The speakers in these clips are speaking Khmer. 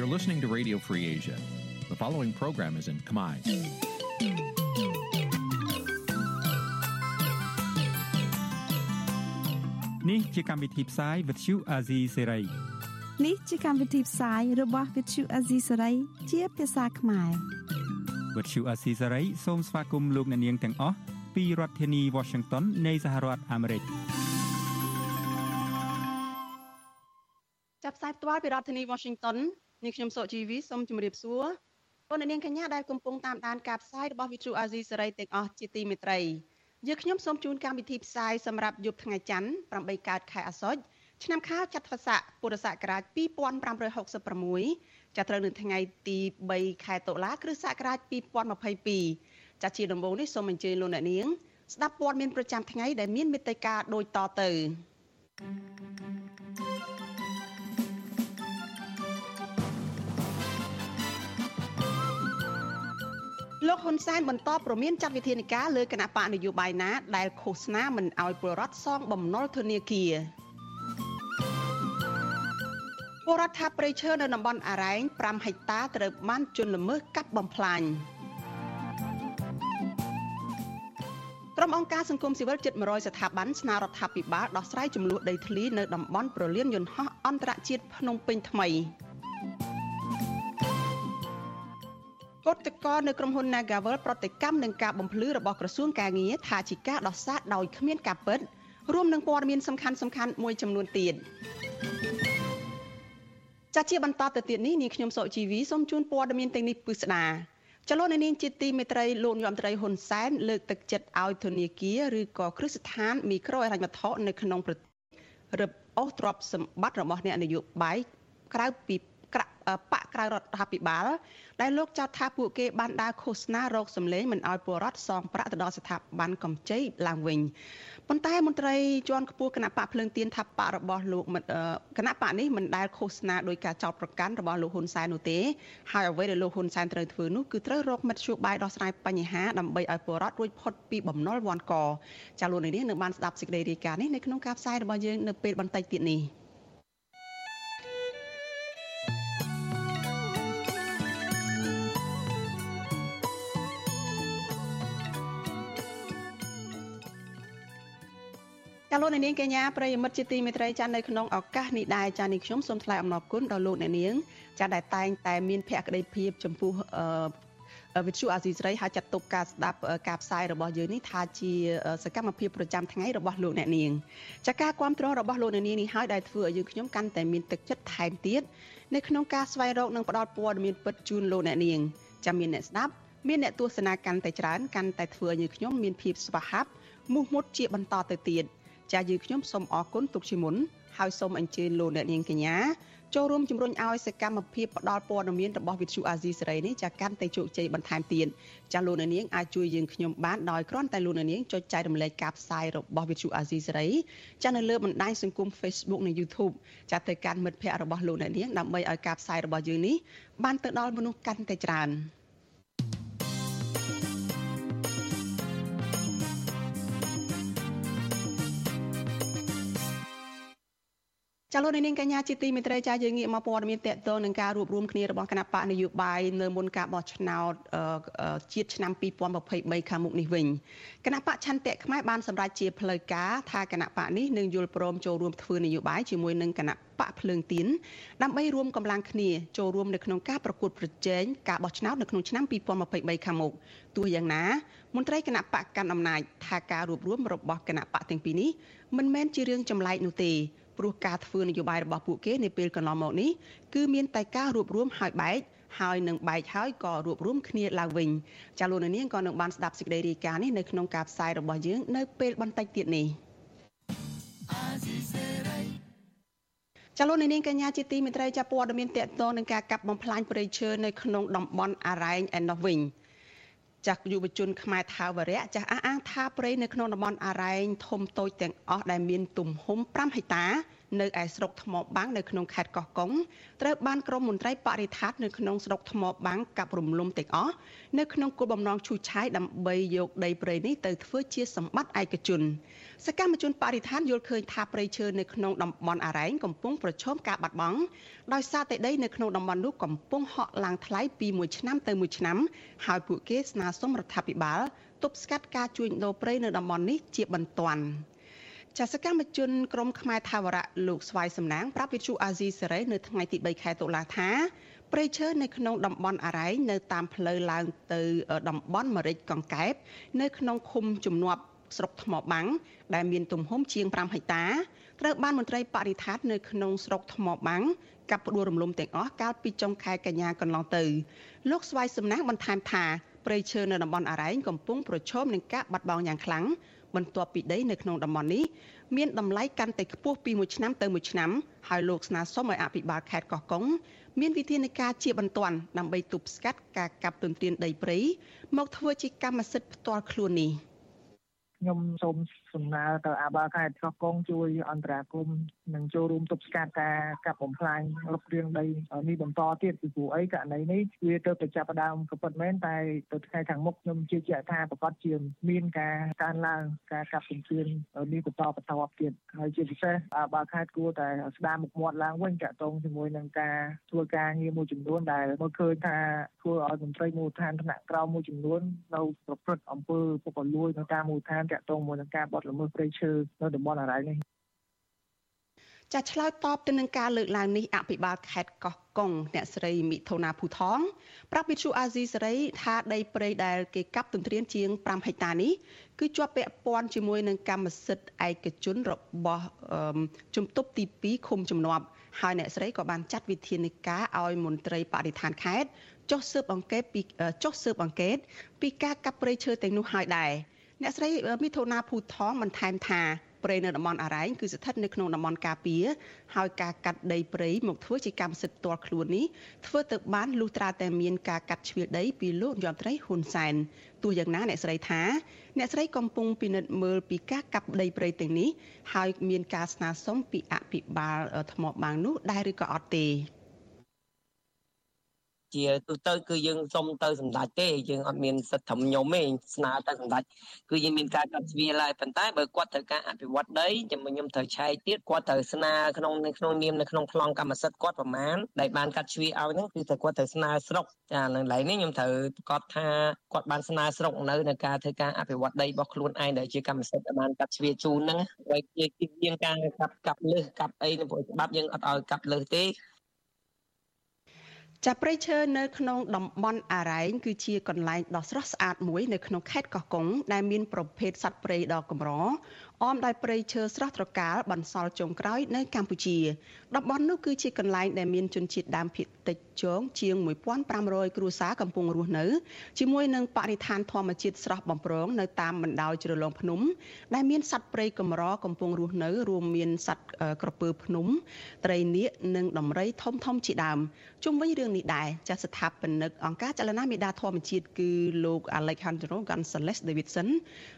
You're listening to Radio Free Asia. The following program is in Khmer. Nǐ ជាកម្មវិធីផ្សាយ Vuthu Azizi Serai នេះជាកម្មវិធីផ្សាយរបស់ Vuthu Azizi Serai ជាភាសាខ្មែរ Vuthu Azizi Serai សូមស្វាគមន៍លោកអ្នកនាងទាំងអស់ពីរដ្ឋធានី Washington នៃសហរដ្ឋអាមេរិកចាប់ផ្សាយផ្ទាល់ពីរដ្ឋធានី Washington នាងខ្ញុំសុជីវីសូមជម្រាបសួរបងប្អូននាងកញ្ញាដែលកំពុងតាមដានការផ្សាយរបស់ Vithu Azizi សេរីទាំងអស់ជាទីមេត្រីយើខ្ញុំសូមជូនកម្មវិធីផ្សាយសម្រាប់យប់ថ្ងៃច័ន្ទ8កើតខែអាសត់ឆ្នាំខាលចត្វាស័កពុរសករាជ2566ចាប់ត្រូវនៅថ្ងៃទី3ខែតុលាគ្រិស្តសករាជ2022ចាស់ជាដំបូងនេះសូមអញ្ជើញលោកអ្នកនាង ស្ដាប់ព័ត៌មានប្រចាំថ្ងៃដែលមានមេត្តាដូចតទៅ thank you លោកហ៊ុនសែនបន្តប្រមានចាត់វិធានការលើគណៈបកនយោបាយណា ដែលឃោសនាមិនអោយពលរដ្ឋសងបំណុលធនាគារពលរដ្ឋថាព្រៃឈើនៅតំបន់អរ៉ែង5ហិកតាត្រូវបានជន់ល្មើសកាប់បំផ្លាញក្រុមអង្គការសង្គមស៊ីវិលជិត100ស្ថាប័នស្នើរដ្ឋាភិបាលដោះស្រាយចំនួនដីធ្លីនៅតំបន់ប្រលានយន្តហោះអន្តរជាតិភ្នំពេញថ្មីកោ តកលនៅក្រុមហ៊ុន Nagavel ប្រតិកម្មនឹងការបំភ្លឺរបស់ក្រសួងកាងារថាជាការដោះសារដោយគ្មានការពិតរួមនឹងព័ត៌មានសំខាន់សំខាន់មួយចំនួនទៀតចាជាបន្តទៅទៀតនេះនាងខ្ញុំសុជីវីសូមជូនព័ត៌មានទាំងនេះពិស្ដាចលនានាងជាទីមេត្រីលោកយមត្រីហ៊ុនសែនលើកទឹកចិត្តឲ្យធនាគារឬក៏គ្រឹះស្ថានមីក្រូហិរញ្ញវត្ថុនៅក្នុងប្រទេសរឹបអូសទ្រព្យសម្បត្តិរបស់អ្នកនយោបាយក្រៅពី បកក្រៅរដ្ឋាភិបាលដែលលោកចោទថាពួកគេបានដើរឃោសនារោគសម្លេងមិនអោយពលរដ្ឋសងប្រាក់ទៅដល់ស្ថាប័នកម្ចីឡើងវិញប៉ុន្តែមន្ត្រីជាន់ខ្ពស់គណៈបកភ្លើងទៀនថាបករបស់លោកគណៈបកនេះមិនដែលឃោសនាដោយការចោទប្រកាន់របស់លោកហ៊ុនសែននោះទេហើយអ្វីដែលលោកហ៊ុនសែនត្រូវធ្វើនោះគឺត្រូវរកមធ្យោបាយដោះស្រាយបញ្ហាដើម្បីឲ្យពលរដ្ឋរួចផុតពីបំណុលវាន់កចាលោកនាងនឹងបានស្ដាប់សេចក្តីរាយការណ៍នេះនៅក្នុងការផ្សាយរបស់យើងនៅពេលបន្តិចទៀតនេះ។ ចាលោកអ្នកនាងកញ្ញាប្រិយមិត្តជាទីមេត្រីចានៅក្នុងឱកាសនេះដែរចានេះខ្ញុំសូមថ្លែងអំណរគុណដល់លោកអ្នកនាងចាដែលតែងតែមានភក្ដីភាពចំពោះអឺវិទ្យុអាស៊ីសេរីហើយចាត់ទុកការស្ដាប់ការផ្សាយរបស់យើងនេះថាជាសកម្មភាពប្រចាំថ្ងៃរបស់លោកអ្នកនាងចាការគ្រប់គ្រងរបស់លោកអ្នកនាងនេះហើយដែលធ្វើឲ្យយើងខ្ញុំកាន់តែមានទឹកចិត្តថែមទៀតនៅក្នុងការស្វែងរកនិងផ្តល់ព័ត៌មានពិតជូនលោកអ្នកនាងចាមានអ្នកស្ដាប់មានអ្នកទស្សនាកាន់តែច្រើនកាន់តែធ្វើឲ្យយើងខ្ញុំមានភាពស្វាហាប់មោះមុតជាបន្តទៅទៀត។ ចាយើងខ្ញុំសូមអរគុណទុកជាមុនហើយសូមអញ្ជើញលោកអ្នកនាងកញ្ញាចូលរួមជំរុញឲ្យសកម្មភាពផ្តល់ព័ត៌មានរបស់វិទ្យុអាស៊ីសេរីនេះចាកាន់តែជោគជ័យបន្ថែមទៀតចាលោកអ្នកនាងអាចជួយយើងខ្ញុំបានដោយគ្រាន់តែលោកអ្នកនាងចុចចែករំលែកការផ្សាយរបស់វិទ្យុអាស៊ីសេរីចានៅលើបណ្ដាញសង្គម Facebook និង YouTube ចាទៅកាន់មិត្តភ័ក្តិរបស់លោកអ្នកនាងដើម្បីឲ្យការផ្សាយរបស់យើងនេះបានទៅដល់មនុស្សកាន់តែច្រើន។ ចាលោកនាងកញ្ញាជាទីមេត្រីចាយើងងាកមកព័ត៌មានតកតនឹងការរួបរวมគ្នារបស់គណៈបកនយោបាយនៅមុនការបោះឆ្នោតជាតិឆ្នាំ2023ខាងមុខនេះវិញគណៈបកឆន្ទៈខ្មែរបានសម្រេចជាផ្លូវការថាគណៈបកនេះនឹងយល់ព្រមចូលរួមធ្វើនយោបាយជាមួយនឹងគណៈបកភ្លើងទៀនដើម្បីរួមកម្លាំងគ្នាចូលរួមនៅក្នុងការប្រកួតប្រជែងការបោះឆ្នោតនៅក្នុងឆ្នាំ2023ខាងមុខទោះយ៉ាងណាមន្ត្រីគណៈបកកាន់អំណាចថាការរួបរวมរបស់គណៈបកទាំងពីរនេះមិនមែនជារឿងចម្លែកនោះទេ ព្រោះការធ្វើនយោបាយរបស់ពួកគេនាពេលកន្លងមកនេះគឺមានតែការរួបរวมហើយបែកហើយនឹងបែកហើយក៏រួបរวมគ្នាឡើងវិញចាលោកនាងក៏នឹងបានស្ដាប់សេចក្តីរាយការណ៍នេះនៅក្នុងការផ្សាយរបស់យើងនៅពេលបន្តិចទៀតនេះចលនានាងកញ្ញាជាទីមេត្រីចាប់ព័ត៌មានតកតងនឹងការកាប់បំផ្លាញព្រៃឈើនៅក្នុងតំបន់អរ៉ែងឯណោះវិញ ចាស់យុវជនខ្មែរថាវរៈចាស់អះអាងថាព្រៃនៅក្នុងតំបន់អរ៉ែងធំតូចទាំងអស់ដែលមានទំហំ5ហិកតា នៅឯស្រុកថ្មបាំងនៅក្នុងខេត្តកោះកុងត្រូវបានក្រមមន្ត្រីបរិស្ថាននៅក្នុងស្រុកថ្មបាំងកាប់រំលំទាំងអស់នៅក្នុងគោលបំណងឈូសឆាយដើម្បីយកដីព្រៃនេះទៅធ្វើជាសម្បត្តិឯកជនសកម្មជនបរិស្ថានយល់ឃើញថាព្រៃឈើនៅក្នុងតំបន់អរ៉ែងកំពុងប្រឈមការបាត់បង់ដោយសារតែដីនៅក្នុងតំបន់នោះកំពុងហក់ឡើងថ្លៃពីមួយឆ្នាំទៅមួយឆ្នាំហើយពួកគេស្នើសុំរដ្ឋាភិបាលទប់ស្កាត់ការជួញដូរព្រៃនៅតំបន់នេះជាបន្ទាន់ ចាសកម្មជនក្រមខ្មែរថាវរៈលោកស្វាយសំណាងប្រាប់វិទ្យុអាស៊ីសេរីនៅថ្ងៃទី3ខែតុលាថាព្រៃឈើនៅក្នុងតំបន់អរ៉ៃនៅតាមផ្លូវឡើងទៅតំបន់មរិចកង្កែបនៅក្នុងឃុំជំនាប់ស្រុកថ្មបាំងដែលមានទំហំជាង5ហិកតាត្រូវបានមន្ត្រីបរិស្ថាននៅក្នុងស្រុកថ្មបាំងកាប់ផ្ដួលរំលំទាំងអស់កាលពីចុងខែកញ្ញាកន្លងទៅលោកស្វាយសំណាងបន្ថែមថាព្រៃឈើនៅតំបន់អរ៉ែងកំពុងប្រឈមនឹងការបាត់បង់យ៉ាងខ្លាំង បន្ទាប់ពីដីនៅក្នុងតំបន់នេះមានតម្លៃកាន់តែខ្ពស់ពីមួយឆ្នាំទៅមួយឆ្នាំហើយលោកស្នើសុំឲ្យអភិបាលខេត្តកោះកុងមានវិធានការជាបន្ទាន់ដើម្បីទប់ស្កាត់ការកាប់ទន្ទ្រានដីព្រៃមកធ្វើជាកម្មសិទ្ធិផ្ទាល់ខ្លួននេះ។ខ្ញុំសូមសំណើទៅអាបាខេត្តកោះកុងជួយអន្តរាគមនិងចូលរួមទប់ស្កាត់ការកាប់បំផ្លាញលុបរៀងដីនេះបន្តទៀតពីព្រោះអីករណីនេះវាទៅប្រចាប់ដើមក៏ពិតមែនតែទៅថ្ងៃខាងមុខខ្ញុំជឿជាក់ថាប្រកាសជាមានការកើនឡើងការកាប់បំផ្លាញនេះបន្តបន្តទៀតហើយជាពិសេសអាបាខេត្តគួរតែស្ដារមុខមាត់ឡើងវិញតាក់ទងជាមួយនឹងការធ្វើការងារមួយចំនួនដែលមើលឃើញថាធ្វើឲ្យមន្ត្រីមូលដ្ឋានថ្នាក់ក្រោមមួយចំនួននៅប្រព្រឹត្តអំពើពុករលួយនៅតាមមូលដ្ឋានតាក់ទងមួយនឹងការបទល្មើសព្រៃឈើនៅតំបន់អរ៉ៃនេះ ចាឆ្លើយតបទៅនឹងការលើកឡើងនេះអភិបាលខេត្តកោះកុងអ្នកស្រីមិថុនាភូថងប្រាប់វិទ្យុអាស៊ីសេរីថាដីព្រៃដែលគេកាប់ទន្ទ្រានជាង5ហិកតានេះគឺជាប់ពាក់ព័ន្ធជាមួយនឹងកម្មសិទ្ធិឯកជនរបស់ជំទប់ទី2ឃុំជំនាប់ហើយអ្នកស្រីក៏បានចាត់វិធានការឲ្យមន្ត្រីបរិស្ថានខេត្តចុះស៊ើបអង្កេតពីចុះស៊ើបអង្កេតពីការកាប់ព្រៃឈើទាំងនោះហើយដែរអ្នកស្រីមិថុនាភូថងបន្ថែមថា ព្រៃនៅតំបន់អរ៉ែងគឺស្ថិតនៅក្នុងតំបន់ការពារហើយការកាត់ដីព្រៃមកធ្វើជាកម្មសិទ្ធិផ្ទាល់ខ្លួននេះធ្វើទៅបានលុះត្រាតែមានការកាត់ជ្រៀលដីពីលោកយមត្រីហ៊ុនសែនទោះយ៉ាងណាអ្នកស្រីថាអ្នកស្រីកំពុងពិនិត្យមើលពីការកាប់ដីព្រៃទាំងនេះហើយមានការស្នើសុំពីអភិបាលថ្មបាំងនោះដែរឬក៏អត់ទេ ជាទូទៅគឺយើងសុំទៅសម្ដេចទេយើងអត់មានសិទ្ធិធំខ្ញុំទេស្នើទៅសម្ដេចគឺយើងមានការកាត់ជ្រៀលហើយប៉ុន្តែបើគាត់ត្រូវការអភិវឌ្ឍដីចាំខ្ញុំត្រូវឆែកទៀតគាត់ត្រូវស្នើក្នុងក្នុងនាមនៅក្នុងប្លង់កម្មសិទ្ធិគាត់ប្រមាណដែលបានកាត់ជ្រៀលឲ្យហ្នឹងគឺតែគាត់ត្រូវស្នើស្រុកចានៅឡើយនេះខ្ញុំត្រូវប្រកាសថាគាត់បានស្នើស្រុកនៅในការធ្វើការអភិវឌ្ឍដីរបស់ខ្លួនឯងដែលជាកម្មសិទ្ធិបានកាត់ជ្រៀលជូនហ្នឹងហើយជាជាងការកាប់កាប់លើសកាប់អីនៅព្រោះច្បាប់យើងអត់ឲ្យកាប់លើសទេ ចាព្រៃឈើនៅក្នុងតំបន់អារ៉ែងគឺជាកន្លែងដ៏ស្រស់ស្អាតមួយនៅក្នុងខេត្តកោះកុងដែលមានប្រភេទសត្វព្រៃដ៏កម្រ អមដោយព្រៃឈើស្រស់ត្រកាលបន្សល់ចុងក្រោយនៅកម្ពុជាតំបន់នោះគឺជាកន្លែងដែលមានជនជាតិដើមភាគតិចជងជាង1500គ្រួសារកំពុងរស់នៅជាមួយនឹងបរិស្ថានធម្មជាតិស្រស់បំព្រងនៅតាមបណ្ដោយជ្រលងភ្នំ ដែលមានសត្វព្រៃកម្រកំពុងរស់នៅ រួមមានសត្វក្រពើភ្នំ ត្រីនាគនិងដំរីធំធំជាដើមជុំវិញរឿងនេះដែរចាស់ស្ថាបនិកអង្គការចលនាមេដាធម្មជាតិគឺលោក Alejandro Gonzalez Davidson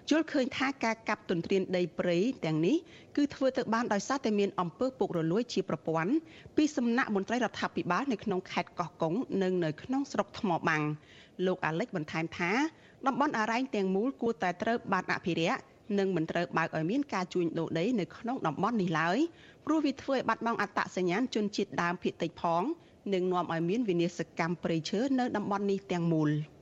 យល់ឃើញថាការកាប់ទន្ទ្រានដីព្រៃទាំងនេះគឺធ្វើទៅបានដោយសារតែមានអំពើពុករលួយជាប្រព័ន្ធពីសំណាក់មន្ត្រីរដ្ឋាភិបាលនៅក្នុងខេត្តកោះកុងនិងនៅក្នុងស្រុកថ្មបាំងលោកអាលិចបន្ថែមថាតំបន់អរ៉ែងទាំងមូលគួរតែត្រូវបានអភិរក្សនិងមិនត្រូវបើកឲ្យមានការជួញដូរដីនៅក្នុងតំបន់នេះឡើយព្រោះវាធ្វើឲ្យបាត់បង់អត្តសញ្ញាណជនជាតិដើមភាគតិចផង និងនាំឲ្យមានវិនាសកម្មព្រៃឈើនៅតំបន់នេះទាំងមូល។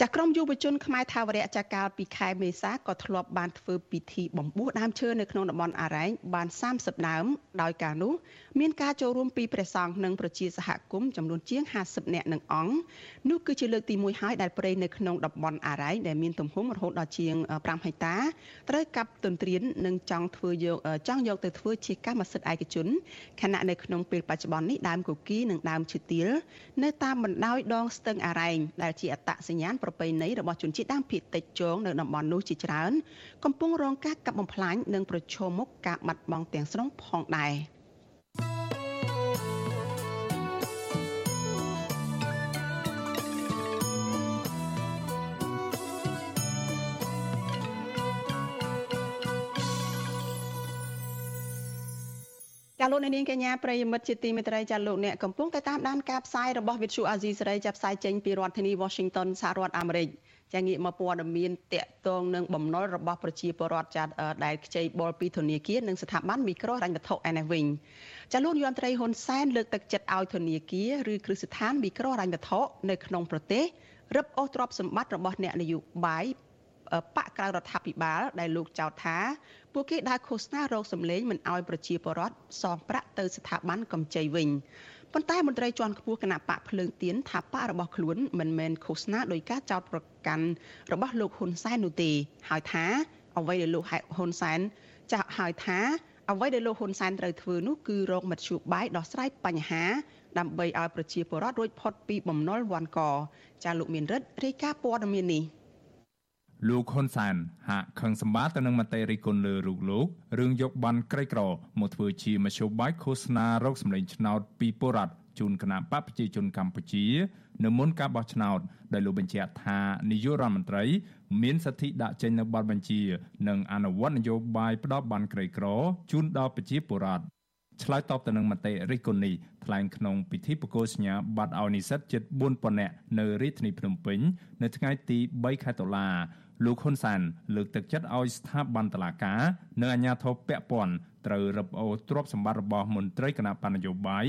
ចាក្រមយុវជនខ្មែរថាវរៈចាកាលពីខែមេសាក៏ធ្លាប់បានធ្វើពិធីបំពោះដើមឈើនៅក្នុងតំបន់អរ៉ែងបាន30ដើមដោយការនោះមានការចូលរួមពីព្រះសង្ឃនិងប្រជាសហគមន៍ចំនួនជាង50នាក់នឹងអង្គនោះគឺជាលើកទី1ហើយដែលព្រៃនៅក្នុងតំបន់អរ៉ែងដែលមានទំហំរហូតដល់ជាង5ហិកតាត្រូវកាប់ទន្ទ្រាននិងចង់ធ្វើយកចង់យកទៅធ្វើជាកម្មសិទ្ធិឯកជនខណៈនៅក្នុងពេលបច្ចុប្បន្ននេះដើមគគីនិងដើមឈើទាលនៅតាមបណ្ដោយដងស្ទឹងអរ៉ែងដែលជាអត្តសញ្ញាណប្រពៃណីរបស់ជនជាតិដើមភាគតិចជងនៅតំបន់នោះជាច្រើន កំពុងរងការកាប់បំផ្លាញនិងប្រឈមមុខការបាត់បង់ទាំងស្រុងផងដែរ។ ចាលោកនាងកញ្ញាប្រិយមិត្តជាទីមេត្រីចាលោកអ្នកកំពុងតែតាមដានការផ្សាយរបស់វិទ្យុអាស៊ីសេរីចាប់ផ្សាយចេញពីរដ្ឋធានី Washington សហរដ្ឋអាមេរិកចាងាកមកព័ត៌មានតកតងនឹងបំណុលរបស់ប្រជាពលរដ្ឋចាដែលខ្ចីបុលពីធនាគារនិងស្ថាប័នមីក្រូហិរញ្ញវត្ថុឯនេះវិញចាលោកយមត្រីហ៊ុនសែនលើកទឹកចិត្តឲ្យធនាគារឬគ្រឹះស្ថានមីក្រូហិរញ្ញវត្ថុនៅក្នុងប្រទេសរឹបអូសទ្រព្យសម្បត្តិរបស់អ្នកនយោបាយ បកក្រៅរដ្ឋាភិបាល ដែលលោកចោទថាពួកគេដើរឃោសនារោគសម្លេងមិនអោយប្រជាពលរដ្ឋសងប្រាក់ទៅស្ថាប័នកម្ចីវិញប៉ុន្តែមន្ត្រីជាន់ខ្ពស់គណៈបកភ្លើងទៀនថាបករបស់ខ្លួនមិនមែនឃោសនាដោយការចោទប្រកាន់របស់លោកហ៊ុនសែននោះទេហើយថា អ្វីដែលលោកហ៊ុនសែនចាស់ហើយថាអ្វីដែលលោកហ៊ុនសែនត្រូវធ្វើនោះគឺរកមធ្យោបាយដោះស្រាយបញ្ហា ដើម្បីឲ្យប្រជាពលរដ្ឋរួចផុតពីបំណុលវ៉ាន់កចាលោកមានរិទ្ធរាយការណ៍ព័ត៌មាននេះ លោកហ៊ុនសែនហាក់ខឹងសម្បាទៅនឹងមតិរិះគន់លើរូបលោករឿងយកបានក្រីក្រមកធ្វើជាមធ្យោបាយឃោសនារោគសម្លេងឆ្នោតពីបុរដ្ឋជូនគណៈបកប្រជាជនកម្ពុជានៅមុនការបោះឆ្នោតដែលលោកបញ្ជាក់ថានាយករដ្ឋមន្ត្រី មានសិទ្ធិដាក់ចេញនូវបទបញ្ជា និងអនុវត្តនយោបាយផ្ដោតបានក្រីក្រជូនដល់ប្រជាពលរដ្ឋឆ្លើយតបទៅនឹងមតិរិះគន់នេះថ្លែងក្នុងពិធីប្រកាសសញ្ញាបត្រឲ្យនិស្សិតជិត4000នាក់នៅរាជធានីភ្នំពេញ នៅថ្ងៃទី3ខែតុលា លោកហ៊ុនសានលើកទឹកចិត្តឲ្យស្ថាប័នតុលាការនិងអាជ្ញាធរពាក់ព័ន្ធត្រូវរឹបអូសទ្រព្យសម្បត្តិរបស់មន្ត្រីគណៈបណ្ឌនយោបាយ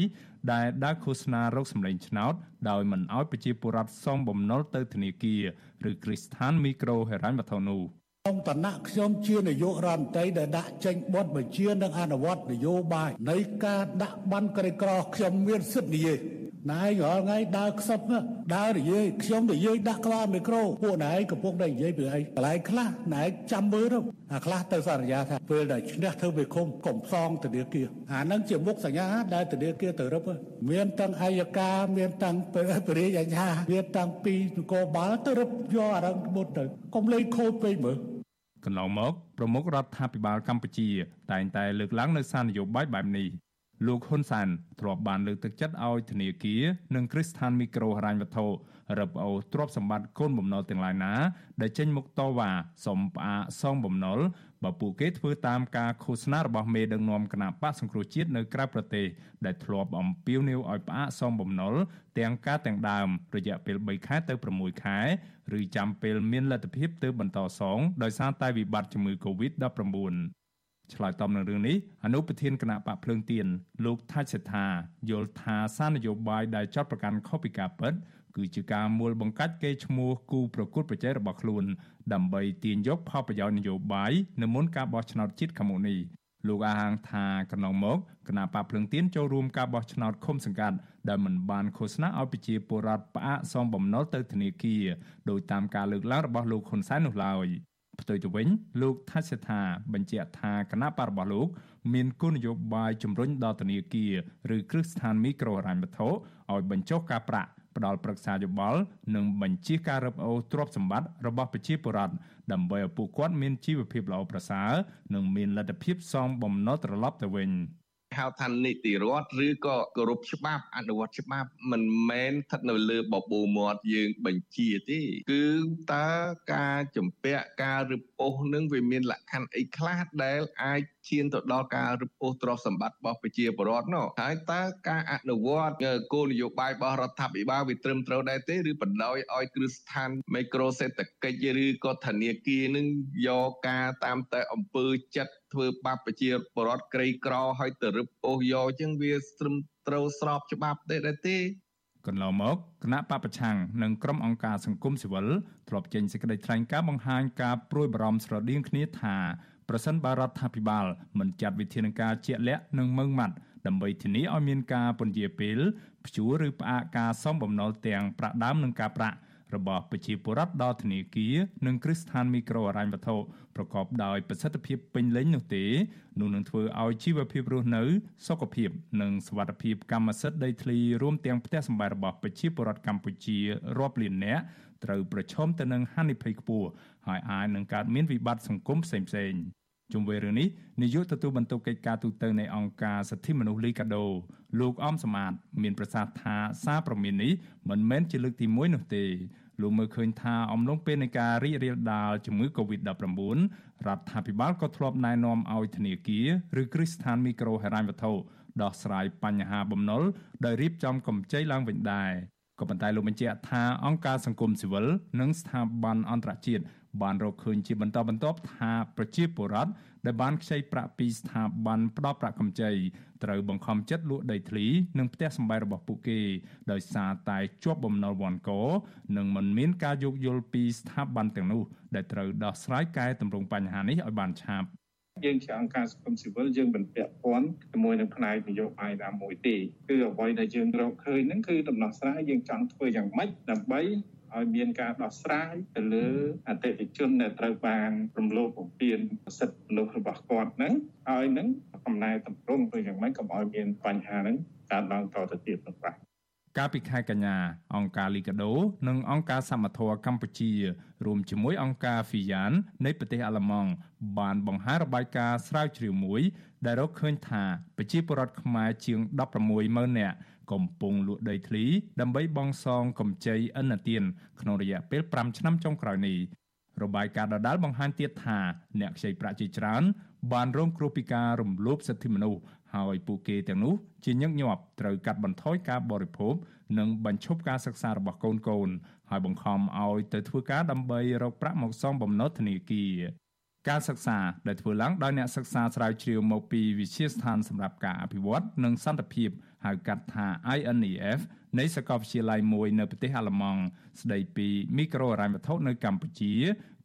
ដែលដើរឃោសនារោគសម្លេងឆ្នោតដោយមិនឲ្យប្រជាពលរដ្ឋសងបំណុលទៅធនាគារឬគ្រីស្ថានមីក្រូហិរញ្ញវត្ថុនោះក្នុងឋានៈខ្ញុំជានាយករដ្ឋមន្ត្រីដែលដាក់ចេញបទបញ្ជានិងអនុវត្តនយោបាយនៃការដាក់បានក្រីក្រខ្ញុំមានសិទ្ធិនិយាយ ណែរាល់ថ្ងៃដើរខ្សឹបដើរនិយាយខ្ញុំនិយាយដាក់ក្បាលមីក្រូពួកណែកំពុងតែនិយាយពីអីកន្លែងខ្លះណែចាំមើលទៅអាខ្លះទៅសន្យាថាពេលដែលឈ្នះធ្វើវិឃុំកុំផ្សងធនាគារអានឹងជាមុខសញ្ញាដែលធនាគារទៅរឹបមានទាំងអัยការមានទាំងបរិយាញ្ញាមានទាំងពីនគរបាលទៅរឹបយកអារឹងមុតទៅកុំលេងខូចពេកមើលកន្លងមកប្រមុខរដ្ឋាភិបាលកម្ពុជា តែងតែលើកឡើងនៅសារនយោបាយបែបនេះ លោកហ៊ុនសានធ្លាប់បានលើកទឹកចិត្តឲ្យធនាគារនិងគ្រឹះស្ថានមីក្រូហិរញ្ញវត្ថុរឹបអូសទ្រព្យសម្បត្តិកូនបំណុលទាំងឡាយណាដែលចេញមុខតវ៉ាសុំផ្អាកសងបំណុលបើពួកគេធ្វើតាមការឃោសនារបស់មេដឹកនាំគណៈបកសង្គ្រោះជាតិនៅក្រៅប្រទេសដែលធ្លាប់អំពាវនាវឲ្យផ្អាកសងបំណុលទាំងការទាំងដើមរយៈពេល3ខែទៅ6ខែឬចាំពេលមានលទ្ធភាពទើបបន្តសងដោយសារតែវិបត្តិជំងឺ Covid-19 ឆ្លើយតបនឹងរឿងនេះអនុប្រធានគណៈបកភ្លើងទៀនលោកថាច់សេដ្ឋាយល់ថាសារនយោបាយដែលចាត់ប្រកាន់ខុសពីការពិតគឺជាការមួលបង្កាច់កេរ្តិ៍ឈ្មោះគូប្រកួតប្រជែងរបស់ខ្លួន ដើម្បីទាញយកផលប្រយោជន៍នយោបាយនៅមុនការបោះឆ្នោតជាតិខាងមុខនេះលោកអាហាងថាកន្លងមកគណៈបកភ្លឹងទៀនចូលរួមការបោះឆ្នោតឃុំសង្កាត់ដែលមិនបានឃោសនាឲ្យប្រជាពលរដ្ឋផ្អាកសងបំណុលទៅធនាគារដោយតាមការលើកឡើងរបស់លោកហ៊ុនសែននោះឡើយ ផ្ទុយទៅវិញលោកថាសិដ្ឋាបញ្ជាក់ថាគណៈបករបស់លោក មានគោលនយោបាយជំរុញដល់ធនាគារឬគ្រឹះស្ថានមីក្រូហិរញ្ញវត្ថុឲ្យបញ្ចុះការប្រាក់ផ្ដល់ប្រឹក្សាយោបល់និងបញ្ជាការរឹបអូសទ្រព្យសម្បត្តិរបស់ប្រជាពលរដ្ឋដើម្បីឲ្យពួកគាត់មានជីវភាពល្អប្រសើរនិងមានលទ្ធភាពសងបំណុលត្រឡប់ទៅវិញ។ ហៅថានីតិរដ្ឋឬក៏គោរពច្បាប់អនុវត្តច្បាប់មិនមែនស្ថិតនៅលើបបូរមាត់យើងបញ្ជាទេគឺតើការចម្ពាក់ការរឹបអូសនឹងវាមានលក្ខខណ្ឌអីខ្លះដែលអាច ឈានទៅដល់ការរឹបអូសទ្រព្យសម្បត្តិរបស់ប្រជាពលរដ្ឋនោះហើយតើការអនុវត្តគោលនយោបាយរបស់រដ្ឋាភិបាលវាត្រឹមត្រូវដែរទេឬបណ្ដោយឲ្យគ្រឹះស្ថានមីក្រូសេដ្ឋកិច្ចឬក៏ធនាគារនឹងយកការតាមតែអង្គើចិត្តធ្វើបាបប្រជាពលរដ្ឋក្រីក្រឲ្យទៅរឹបអូសយកចឹងវាត្រឹមត្រូវស្របច្បាប់ទេដែរទេកន្លងមកគណៈបពប្រឆាំងនិងក្រុមអង្គការសង្គមស៊ីវិលធ្លាប់ចេញសេចក្តីថ្លែងការណ៍បង្ហាញការព្រួយបារម្ភស្រដៀងគ្នាថា ប្រសិនបើរដ្ឋាភិបាលមិនចាត់វិធានការជាក់លាក់និងម៉ឺងម៉ាត់ដើម្បីធានាឲ្យមានការពន្យាពេលព្យួរឬផ្អាកការសំបំណុលទាំងប្រាក់ដើមនិងការប្រាក់របស់ប្រជាពលរដ្ឋដល់ធនាគារនិងគ្រឹះស្ថានមីក្រូហិរញ្ញវត្ថុប្រកបដោយប្រសិទ្ធភាពពេញលេញនោះទេនោះនឹងធ្វើឲ្យជីវភាពរស់នៅ សុខភាព និងសុវត្ថិភាពកម្មសិទ្ធិដីធ្លីរួមទាំងផ្ទះសម្បែងរបស់ប្រជាពលរដ្ឋកម្ពុជារាប់លាននាក់ត្រូវប្រឈមទៅនឹងហានិភ័យខ្ពស់ហើយអាចនឹងកើតមានវិបត្តិសង្គមផ្សេងៗ ជុំវិញរឿងនេះនាយកទទួលបន្ទុកកិច្ចការទូតនៃអង្គការសិទ្ធិមនុស្សលីកាដូលោកអមសមាត មានប្រសាសន៍ថាសារព្រមាននេះមិនមែនជាលើកទី1នោះទេលោកមើលឃើញថាអំឡុងពេលនៃការរីករាលដាលជំងឺ Covid-19 រដ្ឋាភិបាលក៏ធ្លាប់ណែនាំឲ្យធនាគារឬគ្រឹះស្ថានមីក្រូហិរញ្ញវត្ថុដោះស្រាយបញ្ហាបំណុលដោយរៀបចំកម្ចីឡើងវិញដែរក៏ប៉ុន្តែលោកបញ្ជាក់ថាអង្គការសង្គមស៊ីវិលនិងស្ថាប័នអន្តរជាតិ បានរកឃើញជាបន្តបន្ទាប់ថាប្រជាពលរដ្ឋដែលបានខ្ចីប្រាក់ពីស្ថាប័នផ្ដល់ប្រាក់កម្ចីត្រូវបង្ខំចិត្តលក់ដីធ្លីនិងផ្ទះសម្បែងរបស់ពួកគេដោយសារតែជាប់បំណុលវ៉ាន់កនិងមិនមានការយោគយល់ពីស្ថាប័នទាំងនោះដែលត្រូវដោះស្រាយកែតម្រង់បញ្ហានេះឲ្យបានឆាប់យើងជាអង្គការសង្គមស៊ីវិលយើងមិនពាក់ព័ន្ធជាមួយនឹងផ្នែកនយោបាយណាមួយទេគឺអ្វីដែលយើងរកឃើញហ្នឹងគឺដំណោះស្រាយយើងចង់ធ្វើយ៉ាងម៉េចដើម្បី ឲ្យមានការដោះស្រាយទៅលើអតិថិជនដែលត្រូវបានរំលោភបំពានសិទ្ធិមនុស្សរបស់គាត់ហ្នឹងឲ្យនឹងកំណែតម្រង់ទៅយ៉ាងម៉េចកុំឲ្យមានបញ្ហាហ្នឹងកើតឡើងតទៅទៀតនោះបាទកាលពីខែកញ្ញាអង្គការលីកាដូ និងអង្គការសមត្ថៈកម្ពុជា រួមជាមួយអង្គការ FIAN នៃប្រទេសអាល្លឺម៉ង់បានបង្ហាញរបាយការណ៍ស្រាវជ្រាវមួយ ដែលរកឃើញថាប្រជាពលរដ្ឋខ្មែរជាង160000នាក់ កំពុងលក់ដីធ្លីដើម្បីបង់សងកម្ចីឥណទានក្នុងរយៈពេល5ឆ្នាំចុងក្រោយនេះរបាយការណ៍ដដាលបង្ហាញទៀតថាអ្នកខ្ចីប្រាក់ជាច្រើនបានរងគ្រោះពីការរំលោភសិទ្ធិមនុស្សហើយពួកគេទាំងនោះជាញឹកញាប់ត្រូវកាត់បន្ថយការបរិភោគនិងបញ្ឈប់ការសិក្សារបស់កូនកូនហើយបង្ខំឲ្យទៅធ្វើការដើម្បីរកប្រាក់មកសងបំណុលធនាគារ ការសិក្សាដែលធ្វើឡើងដោយអ្នកសិក្សាស្រាវជ្រាវមកពីវិទ្យាស្ថានសម្រាប់ការអភិវឌ្ឍនិងសន្តិភាពហៅកាត់ថា INEF នៃសាកលវិទ្យាល័យមួយនៅប្រទេសអាល្លឺម៉ង់ស្ដីពីមីក្រូហិរញ្ញវត្ថុនៅកម្ពុជា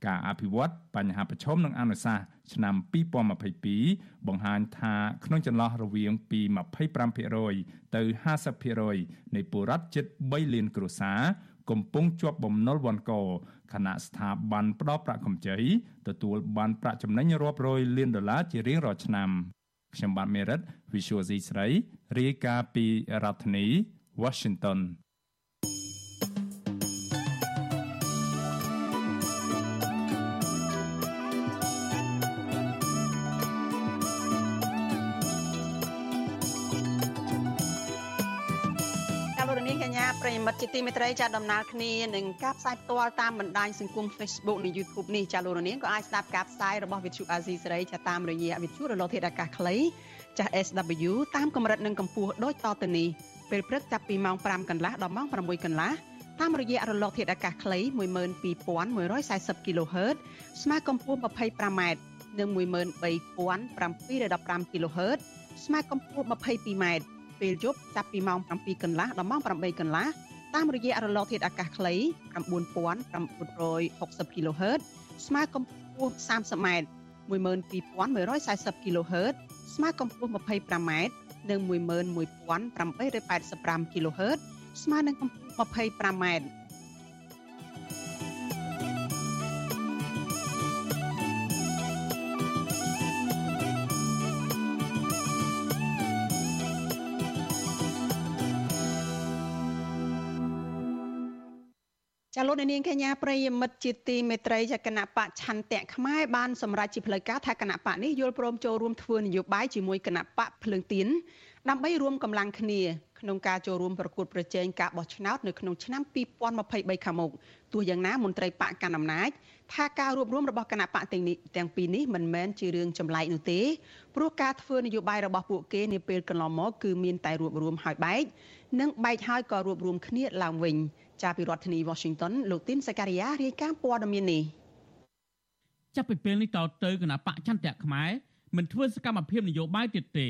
ការអភិវឌ្ឍបញ្ហាប្រឈមនិងអនុសាសន៍ឆ្នាំ2022បង្ហាញថាក្នុងចន្លោះរវាងពី25%ទៅ50%នៃពលរដ្ឋជិត3លានគ្រួសារកំពុងជាប់បំណុលវ៉ាន់ក ខណៈស្ថាប័នផ្ដល់ប្រាក់កម្ចីទទួលបានប្រាក់ចំណេញរាប់រយលានដុល្លារជារៀងរាល់ឆ្នាំខ្ញុំបាទមេរិត Visual C ស្រីរាយការណ៍ពីរដ្ឋធានី Washington មិត្តជាទីមេត្រីចាដំណើរគ្នានឹងការផ្សាយផ្ទាល់តាមបណ្ដាញសង្គម Facebook និង YouTube នេះចាលោកនាងក៏អាចស្ដាប់ការផ្សាយរបស់ Vithu Azizi សេរីចាតាមរយៈ Vithu រលកធាតុអាកាសខ្លីចាស់ SW តាមកម្រិតនិងកម្ពស់ដូចតទៅនេះពេលព្រឹកចាប់ពីម៉ោង5កន្លះដល់ម៉ោង6កន្លះតាមរយៈរលកធាតុអាកាសខ្លី12140 kHz ស្មើកម្ពស់ 25m និង13715 kHz ស្មើកម្ពស់ 22m ពេលយប់ចាប់ពីម៉ោង7កន្លះដល់ម៉ោង8កន្លះ តាមរយៈរលកធាតុអាកាសខ្លី9960 kHz ស្មើកម្ពស់ 30m 12140 kHz ស្មើកម្ពស់ 25m និង11885 kHz ស្មើនឹងកម្ពស់ 25m ចាលោកនាងកញ្ញាប្រិយមិត្តជាទីមេត្រីចគណៈបកឆន្ទៈខ្មែរបានសម្រេចជាផ្លូវការថាគណៈបកនេះយល់ព្រមចូលរួមធ្វើនយោបាយជាមួយគណៈបកភ្លើងទៀនដើម្បីរួមកម្លាំងគ្នាក្នុងការចូលរួមប្រកួតប្រជែងការបោះឆ្នោតនៅក្នុងឆ្នាំ2023ខាងមុខទោះយ៉ាងណាមន្ត្រីបកកណ្ដាលអំណាចថាការរួបរวมរបស់គណៈបកទាំងនេះទាំងពីរនេះមិនមែនជារឿងចម្លែកនោះទេព្រោះការធ្វើនយោបាយរបស់ពួកគេនាពេលកន្លងមកគឺមានតែរួបរวมហើយបែកនិងបែកហើយក៏រួបរวมគ្នាឡើងវិញ ចាប់ពីរដ្ឋធានី Washington លោកទីនសការីយ៉ារាយការណ៍ព័ត៌មាននេះចាប់ពីពេលនេះតទៅគណៈបកចន្ទៈខ្មែរមិនធ្វើសកម្មភាពនយោបាយទៀតទេ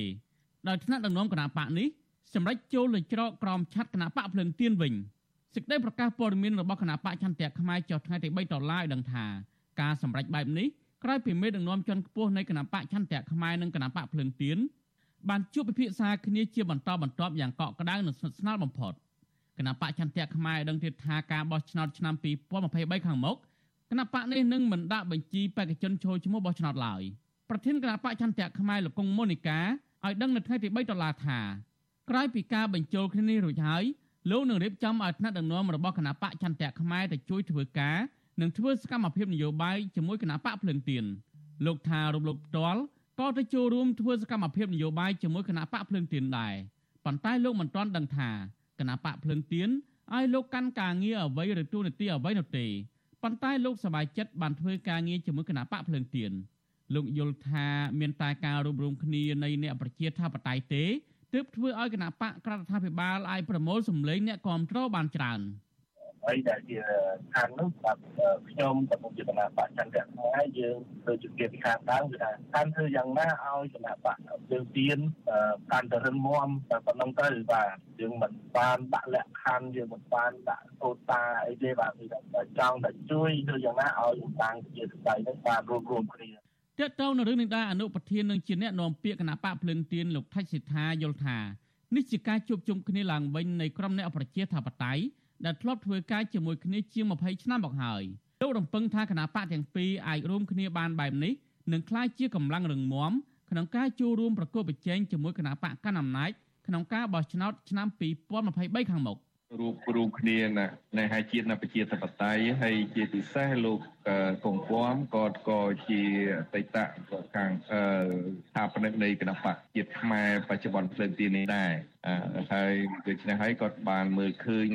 ដោយថ្នាក់ដឹកនាំគណៈបកនេះសម្រាប់ចូលលើច្រកក្រមឆាត់គណៈបកភ្លឹងទៀនវិញសេចក្តីប្រកាសព័ត៌មានរបស់គណៈបកចន្ទៈខ្មែរចុះថ្ងៃទី3ដុល្លារឲ្យដឹងថាការសម្រេចបែបនេះក្រោយពីមេដឹកនាំជាន់ខ្ពស់នៃគណៈបកចន្ទៈខ្មែរនិងគណៈបកភ្លឹងទៀនបានជួបពិភាក្សាគ្នាជាបន្តបន្ទាប់យ៉ាងកក់ក្ដៅនិងស្និទ្ធស្នាលបំផុត។ គណៈបកចន្ទៈខ្មែរដឹងទៀតថាការបោះឆ្នោតឆ្នាំ2023ខាងមុខគណៈបកនេះនឹងមិនដាក់បញ្ជីបេក្ខជនចូលឈ្មោះបោះឆ្នោតឡើយប្រធានគណៈបកចន្ទៈខ្មែរលោកកុងម៉ូនីកាឲ្យដឹងនៅថ្ងៃទី3ដុល្លារថាក្រោយពីការបញ្ចូលគ្នានេះរួចហើយលោកនឹងរៀបចំឲ្យថ្នាក់ដឹកនាំរបស់គណៈបកចន្ទៈខ្មែរទៅជួយធ្វើការនិងធ្វើសកម្មភាពនយោបាយជាមួយគណៈបកភ្លឹងទៀនលោកថារំលោភផ្ទាល់ក៏ទៅចូលរួមធ្វើសកម្មភាពនយោបាយជាមួយគណៈបកភ្លឹងទៀនដែរប៉ុន្តែលោកមិនទាន់ដឹងថា គណៈបកភ្លឹងទៀនឲ្យលោកកាន់ការងារអ្វីឬទូនាទីអ្វីនោះទេប៉ុន្តែលោកសบายចិត្តបានធ្វើការងារជាមួយគណៈបកភ្លឹងទៀនលោកយល់ថាមានតែការរួមរំគ្នានៃអ្នកប្រជាធិបតេយ្យទេ ទើបធ្វើឲ្យគណៈបកក្រដ្ឋាភិបាលអាចប្រមូលសម្លេងអ្នកគ្រប់គ្រងបានច្រើន អ្វីដែលជាឋាននោះសម្រាប់ខ្ញុំក៏ដូចជាគណៈបកចន្ទៈខ្មែរយើងដូចជាពីខាងដើមគឺថាតាមធ្វើយ៉ាងណាឲ្យគណៈបកយើងទៀនកាន់តែរឹងមាំតែប៉ុណ្ណឹងទៅបាទយើងមិនបានដាក់លក្ខខណ្ឌយើងមិនបានដាក់កូតាអីទេបាទគឺថាចង់តែជួយធ្វើយ៉ាងណាឲ្យអង្គការជាស្ដីនេះបានរួមរួមគ្នាតើតើនៅរឿងនេះដែរអនុប្រធាននឹងជាអ្នកនាំពាក្យគណៈបកភ្លឹងទៀនលោកថៃសិដ្ឋាយល់ថានេះជាការជួបជុំគ្នាឡើងវិញនៃក្រុមអ្នកប្រជាធិបតេយ្យ ដែលធ្លាប់ធ្វើការជាមួយគ្នាជាង20ឆ្នាំមកហើយលោករំពឹងថាគណៈបកទាំងពីរអាចរួមគ្នាបានបែបនេះនឹងក្លាយជាកម្លាំងរឹងមាំក្នុងការចូលរួមប្រកួតប្រជែងជាមួយគណៈបកកណ្ដាលអំណាចក្នុងការបោះឆ្នោតឆ្នាំ2023ខាងមុខ រួបរួមគ្នានៅហើយជាតិនៅប្រជាធិបតេយ្យហើយជាពិសេសលោកកងគំក៏ក៏ជាអតីតខាងស្ថាបនិកនៃគណៈបកជាតិខ្មែរបច្ចុប្បន្នភ្លើងទីនេះដែរហើយដូច្នេះហើយគាត់បានមើលឃើញ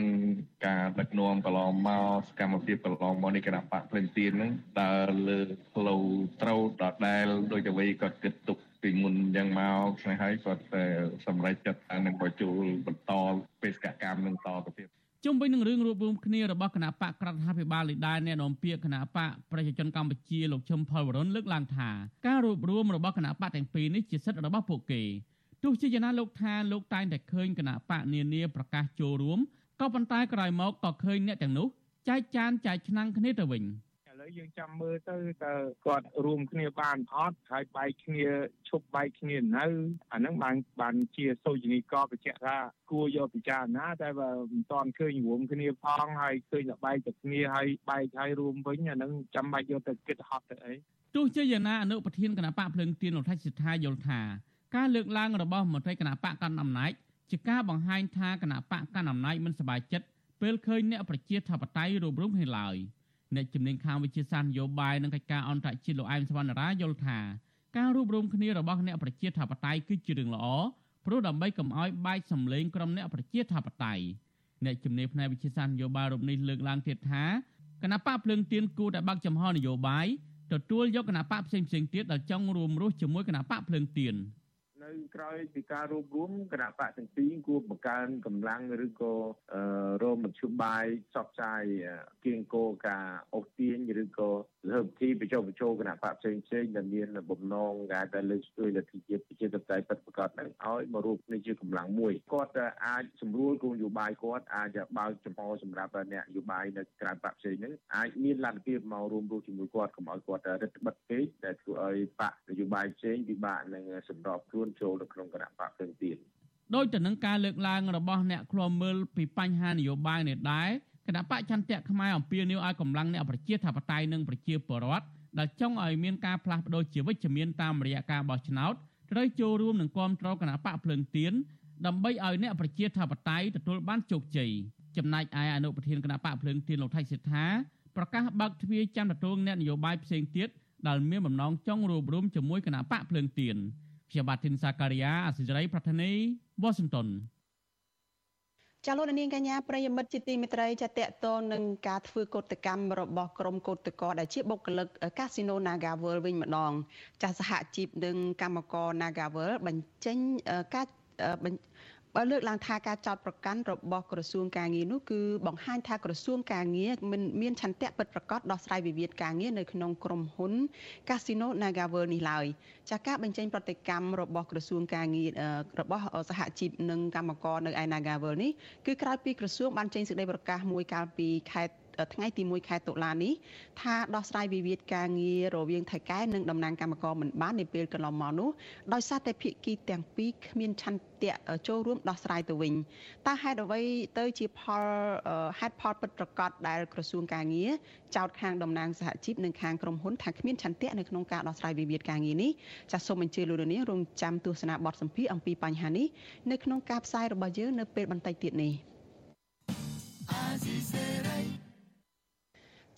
ការដឹកនាំកន្លងមកសកម្មភាពកន្លងមកនៃគណៈបកភ្លើងទីនឹងដើរលើផ្លូវត្រូវដដែលដោយអ្វីគាត់គិតទុក ពីមុនយ៉ាងមកឆ្នេះហើយគាត់សម្រេចចិត្តថានឹងបញ្ចូលបន្តបេសកកម្មនឹងតទៅទៀតជុំវិញនឹងរឿងរួបរวมគ្នារបស់គណៈបកក្រដ្ឋាភិបាលលីដែរអ្នកនាំពាក្យគណៈបកប្រជាជនកម្ពុជាលោកឈឹមផលវរុនលើកឡើងថាការរួបរวมរបស់គណៈបកទាំងពីរនេះជាសិទ្ធិរបស់ពួកគេទោះជាយ៉ាងណាលោកថាលោកតែងតែឃើញគណៈបកនានាប្រកាសចូលរួមក៏ប៉ុន្តែក្រោយមកក៏ឃើញអ្នកទាំងនោះចែកចានចែកឆ្នាំងគ្នាទៅវិញ។ វយើងចាំមើលទៅតើគាត់រួមគ្នាបានអត់ហើយបែកគ្នាឈប់បែកគ្នានៅអាហ្នឹងបានបានជាសូចនីកបញ្ជាក់ថាគួរយកពិចារណាតែបើមិនតាន់ឃើញរួមគ្នាផងហើយឃើញតែបែកទៅគ្នាហើយបែកហើយរួមវិញអាហ្នឹងចាំបាច់យកទៅគិតហត់ទៅអីទោះជាយ៉ាងណាអនុប្រធានគណៈបកភ្លើងទៀនលោកថៃសិដ្ឋាយល់ថាការលើកឡើងរបស់មន្ត្រីគណៈបកកាន់អំណាចជាការបង្ហាញថាគណៈបកកាន់អំណាចមិនសប្បាយចិត្តពេលឃើញអ្នកប្រជាធិបតេយ្យរួមរួមគ្នាឡើយ។ អ្នកជំនាញខាងវិទ្យាសាស្ត្រនយោបាយនិងកិច្ចការអន្តរជាតិលោកអែមសវណ្ណរាយល់ថាការរួបរวมគ្នារបស់អ្នកប្រជាធិបតេយ្យគឺជារឿងល្អព្រោះដើម្បីកុំឲ្យបែកសម្លេងក្រុមអ្នកប្រជាធិបតេយ្យអ្នកជំនាញផ្នែកវិទ្យាសាស្ត្រនយោបាយរូបនេះលើកឡើងទៀតថាគណៈបកភ្លើងទៀនគួរតែបើកចំហនយោបាយទទួលយកគណៈបកផ្សេងផ្សេងទៀតដែលចង់រួមរស់ជាមួយគណៈបកភ្លើងទៀន នៅក្រោយពីការរួបរวมគណៈបកទាំងពីរគួរបង្កើនកម្លាំងឬក៏រមមធ្យោបាយផ្សព្វផ្សាយគៀងគោការអូសទាញឬក៏លើកទីបញ្ចុះបញ្ចូលគណៈបកផ្សេងផ្សេងដែលមានបំណងការដែលលើកស្ទួយលទ្ធិជាតិប្រជាធិបតេយ្យពិតប្រាកដនឹងឲ្យមករួមគ្នាជាកម្លាំងមួយគាត់អាចសម្រួលគោលនយោបាយគាត់អាចបើកចំហសម្រាប់អ្នកនយោបាយនៅក្រៅបកផ្សេងហ្នឹងអាចមានលទ្ធភាពមករួមរស់ជាមួយគាត់កុំឲ្យគាត់រឹតបន្តឹងពេកដែលធ្វើឲ្យបកនយោបាយផ្សេងពិបាកនឹងសម្របខ្លួនចូលនៅក្នុងគណៈបកផ្សេងទៀតដោយទៅនឹងការលើកឡើងរបស់អ្នកឃ្លាំមើលពីបញ្ហានយោបាយនេះដែរគណៈបកចន្ទៈខ្មែរអំពាវនាវឲ្យកម្លាំងអ្នកប្រជាធិបតេយ្យនិងប្រជាពលរដ្ឋដែលចង់ឲ្យមានការផ្លាស់ប្ដូរជាវិជ្ជមានតាមរយៈការបោះឆ្នោតត្រូវចូលរួមនឹងគាំទ្រគណៈបកភ្លើងទៀនដើម្បីឲ្យអ្នកប្រជាធិបតេយ្យទទួលបានជោគជ័យចំណែកឯអនុប្រធានគណៈបកភ្លើងទៀនលោកថៃសិដ្ឋាប្រកាសបើកទ្វារចាំទទួលអ្នកនយោបាយផ្សេងទៀតដែលមានបំណងចង់រួបរวมជាមួយគណៈបកភ្លើងទៀន ខ្ញុំបាទធីនសាការីយ៉ាអសិរ័យប្រធានីវ៉ាស៊ីនតោនចាលោកនាងកញ្ញាប្រិយមិត្តជាទីមេត្រីចាតកតងនឹងការធ្វើកោតកម្មរបស់ក្រុមកោតក្រដែលជាបុគ្គលិកកាស៊ីណូ Naga World វិញម្ដង ចាសហជីពនិងកម្មករ Naga World បញ្ចេញការបើ លើកឡើងថាការចោតប្រកាន់របស់ក្រសួងការងារនោះគឺបង្ហាញថាក្រសួងការងារមិនមានឆន្ទៈពិតប្រាកដដោះស្រាយវិវាទការងារនៅក្នុងក្រុមហ៊ុន Casino NagaWorld នេះឡើយចាការបញ្ចេញប្រតិកម្មរបស់ក្រសួងការងាររបស់សហជីពនិងកម្មករនៅឯ NagaWorld នេះគឺក្រោយពីក្រសួងបានចេញសេចក្តីប្រកាសមួយកាលពីខែ ថ្ងៃទី1ខែតុលានេះថាដោះស្រាយវិវាទការងាររវាងថៃកែនិងតំណាងកម្មករមិនបាននាពេលកន្លងមកនោះដោយសារតែភាគីទាំងពីរគ្មានឆន្ទៈចូលរួមដោះស្រាយទៅវិញតើហេតុអ្វីទៅជាផលហេតុផលពិតប្រាកដដែលក្រសួងការងារចោទខាងតំណាងសហជីពនិងខាងក្រុមហ៊ុនថាគ្មានឆន្ទៈនៅក្នុងការដោះស្រាយវិវាទការងារនេះចាសសូមអញ្ជើញលោកនាងរងចាំទស្សនាបទសម្ភាសអំពីបញ្ហានេះនៅក្នុងការផ្សាយរបស់យើងនៅពេលបន្តិចទៀតនេះ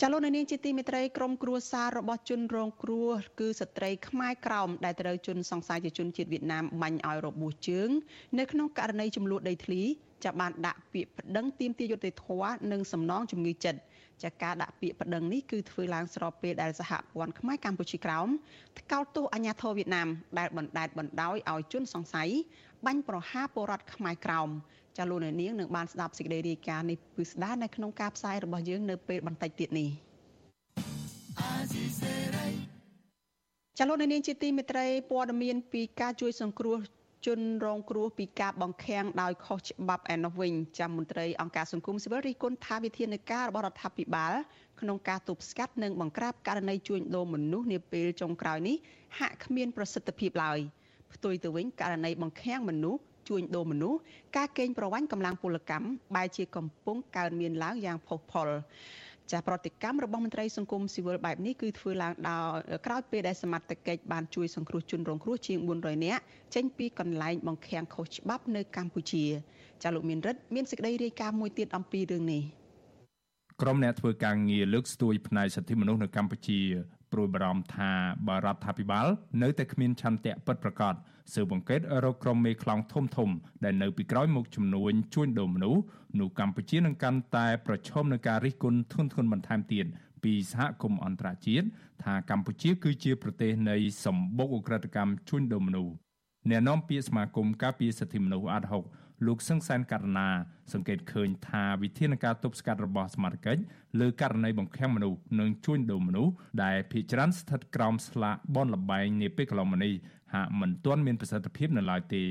ចាលោកនាងជាទីមេត្រីក្រុមគ្រួសាររបស់ជនរងគ្រោះគឺស្ត្រីខ្មែរក្រោមដែលត្រូវជនសង្ស័យជាជនជាតិវៀតណាមបាញ់ឲ្យរបួសជើងនៅក្នុងករណីចំនួនដីធ្លីចាប់បានដាក់ពាក្យប្តឹងទាមទារយុត្តិធម៌និងសំណងជំងឺចិត្តចាការដាក់ពាក្យប្តឹងនេះគឺធ្វើឡើងស្របពេលដែលសហព័ន្ធខ្មែរកម្ពុជាក្រោមថ្កោលទោសអាញាធរវៀតណាមដែលបណ្តែតបណ្ដោយឲ្យជនសង្ស័យបាញ់ប្រហារពលរដ្ឋខ្មែរក្រោម ចាលោកនាងនឹងបានស្ដាប់សេចក្តីរាយការណ៍នេះពិស្ដារនៅក្នុងការផ្សាយរបស់យើងនៅពេលបន្តិចទៀតនេះចាលោកនាងជាទីមេត្រីព័ត៌មានពីការជួយសង្គ្រោះជនរងគ្រោះពីការបង្ខាំងដោយខុសច្បាប់ឯនោះវិញចាំមន្ត្រីអង្គការសង្គមស៊ីវិលរិះគន់ថាវិធានការរបស់រដ្ឋាភិបាលក្នុងការទប់ស្កាត់និងបង្ក្រាបករណីជួញដូរមនុស្សនាពេលចុងក្រោយនេះហាក់គ្មានប្រសិទ្ធភាពឡើយផ្ទុយទៅវិញករណីបង្ខាំងមនុស្ស ជួញដូរមនុស្សការកេងប្រវ័ញ្ចកម្លាំងពលកម្មបែរជាកំពុងកើនមានឡើងយ៉ាងផុសផុលចាប្រតិកម្មរបស់មន្ត្រីសង្គមស៊ីវិលបែបនេះគឺធ្វើឡើងដោយក្រោយពេលដែលសមត្ថកិច្ចបានជួយសង្គ្រោះជនរងគ្រោះជាង400នាក់ចេញពីកន្លែងបង្ខាំងខុសច្បាប់នៅកម្ពុជាចាលោកមានរិទ្ធមានសេចក្តីរាយការណ៍មួយទៀតអំពីរឿងនេះក្រុមអ្នកធ្វើការងារលើកស្ទួយផ្នែកសិទ្ធិមនុស្សនៅកម្ពុជា ព្រួយបារម្ភថាបរដ្ឋាភិបាល នៅតែគ្មានឆន្ទៈពិតប្រាកដស៊ើបអង្កេតរកក្រុមមេខ្លោងធំធំ ដែលនៅពីក្រោយមុខចំនួនជួញដូរមនុស្សនោះកម្ពុជានឹងកាន់តែប្រឈមនឹងការរិះគន់ធ្ងន់ធ្ងរបន្ថែមទៀតពីសហគមន៍អន្តរជាតិថាកម្ពុជាគឺជាប្រទេសនៃសម្បុកអ ுக ្រិតកម្មជួញដូរមនុស្សអ្នកនាំពាក្យសមាគមការពារសិទ្ធិមនុស្សអាត់ហុក លោកសឹងសានករណាសង្កេតឃើញថាវិធានការទប់ស្កាត់របស់សមាជិកលើករណីបង្ខាំងមនុស្សនិងជួញដូរមនុស្សដែលភ ieck ច្រើនស្ថិតក្រោមស្លាកបនលបែងនាពេលកន្លងមកនេះហាក់មិនទាន់មានប្រសិទ្ធភាពនៅឡើយទេ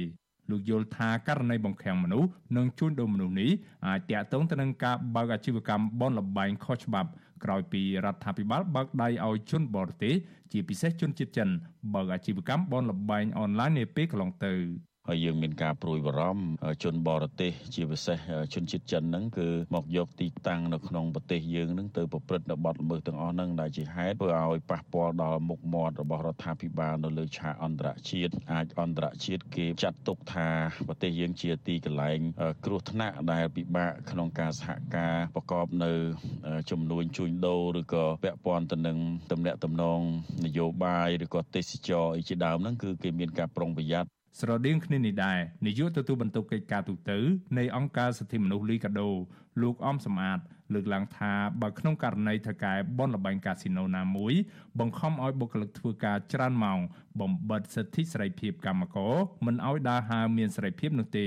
លោកយល់ថាករណីបង្ខាំងមនុស្សនិងជួញដូរមនុស្សនេះអាចតាក់ទងទៅនឹងការបើកអាជីវកម្មបនលបែងខុសច្បាប់ក្រោយពីរដ្ឋាភិបាលបើកដៃឲ្យជនបរទេសជាពិសេសជនជាតិចិនបើកអាជីវកម្មបនលបែងអនឡាញនាពេលកន្លងទៅ ហើយយើងមានការព្រួយបារម្ភជនបរទេស ជាពិសេសជនជាតិចិនហ្នឹងគឺមកយកទីតាំងនៅក្នុងប្រទេសយើងហ្នឹងទៅប្រព្រឹត្តនៅបទល្មើសទាំងអស់ហ្នឹងដែលជាហេតុធ្វើឲ្យប៉ះពាល់ដល់មុខមាត់របស់រដ្ឋាភិបាលនៅលើឆាកអន្តរជាតិអាចអន្តរជាតិគេចាត់ទុកថាប្រទេសយើងជាទីកន្លែងគ្រោះថ្នាក់ដែលពិបាកក្នុងការសហការប្រកបនៅចំនួនជួញដូរឬក៏ពាក់ព័ន្ធទៅនឹងតំណែងតំណងនយោបាយឬក៏ទេសចរអីជាដើមហ្នឹងគឺគេមានការប្រុងប្រយ័ត្ន ស្រដៀងគ្នានេះដែរនាយកទទួលបន្ទុកកិច្ចការទូតនៃអង្គការសិទ្ធិមនុស្សលីកាដូលោកអំសំអាតលើកឡើងថាបើក្នុងករណីថៅកែបនលបែងកាស៊ីណូណាមួយបង្ខំឲ្យបុគ្គលិកធ្វើការច្រើនម៉ោងបំបិទសិទ្ធិសេរីភាពកម្មករមិនឲ្យដើរហើរមានសេរីភាពនោះទេ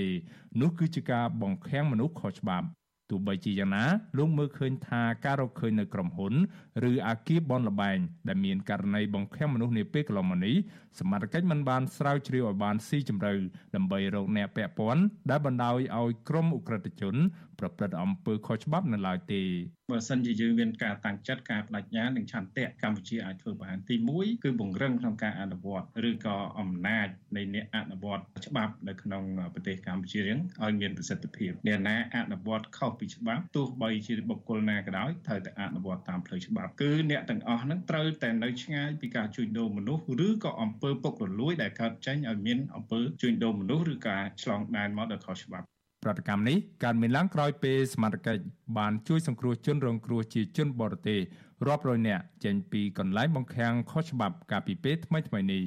នោះគឺជាការបង្ខាំងមនុស្សខុសច្បាប់ទោះបីជាយ៉ាងណាលោកមើលឃើញថាការរកឃើញនៅក្រុមហ៊ុន ឬអាគារបនលបែងដែលមានករណីបង្ខាំមនុស្សនាពេលកន្លងមកនេះសមត្ថកិច្ចមិនបានស្រាវជ្រាវឲ្យបានស៊ីជម្រៅដើម្បីរកអ្នកពាក់ព័ន្ធដែលបណ្ដោយឲ្យក្រុមអ ுக ្រិតជន ប្រព្រឹត្តអំពើខុសច្បាប់នៅឡើយទេបើសិនជាយើងមានការតាំងចិត្តការបដិញ្ញានិងឆន្ទៈកម្ពុជាអាចធ្វើបានទី1គឺបង្រឹងក្នុងការអនុវត្តឬក៏អំណាចនៃអ្នកអនុវត្តច្បាប់នៅក្នុងប្រទេសកម្ពុជារៀងឲ្យមានប្រសិទ្ធភាពអ្នកណាអនុវត្តខុសពីច្បាប់ទោះបីជាបុគ្គលណាក៏ដោយត្រូវតែអនុវត្តតាមផ្លូវច្បាប់គឺអ្នកទាំងអស់ហ្នឹងត្រូវតែនៅឆ្ងាយពីការជួញដូរមនុស្សឬក៏អំពើពុករលួយដែលកើតចេញឲ្យមានអំពើជួញដូរមនុស្សឬការឆ្លងដែនមកដោយខុសច្បាប់ប្រតិកម្មនេះកើតមានឡើងក្រោយពេលសមាជិកបានជួយសង្គ្រោះជនរងគ្រោះជាជនបរទេសរាប់រយនាក់ចេញពីកន្លែងបង្ខាំងខុសច្បាប់កាលពីពេលថ្មីៗនេះ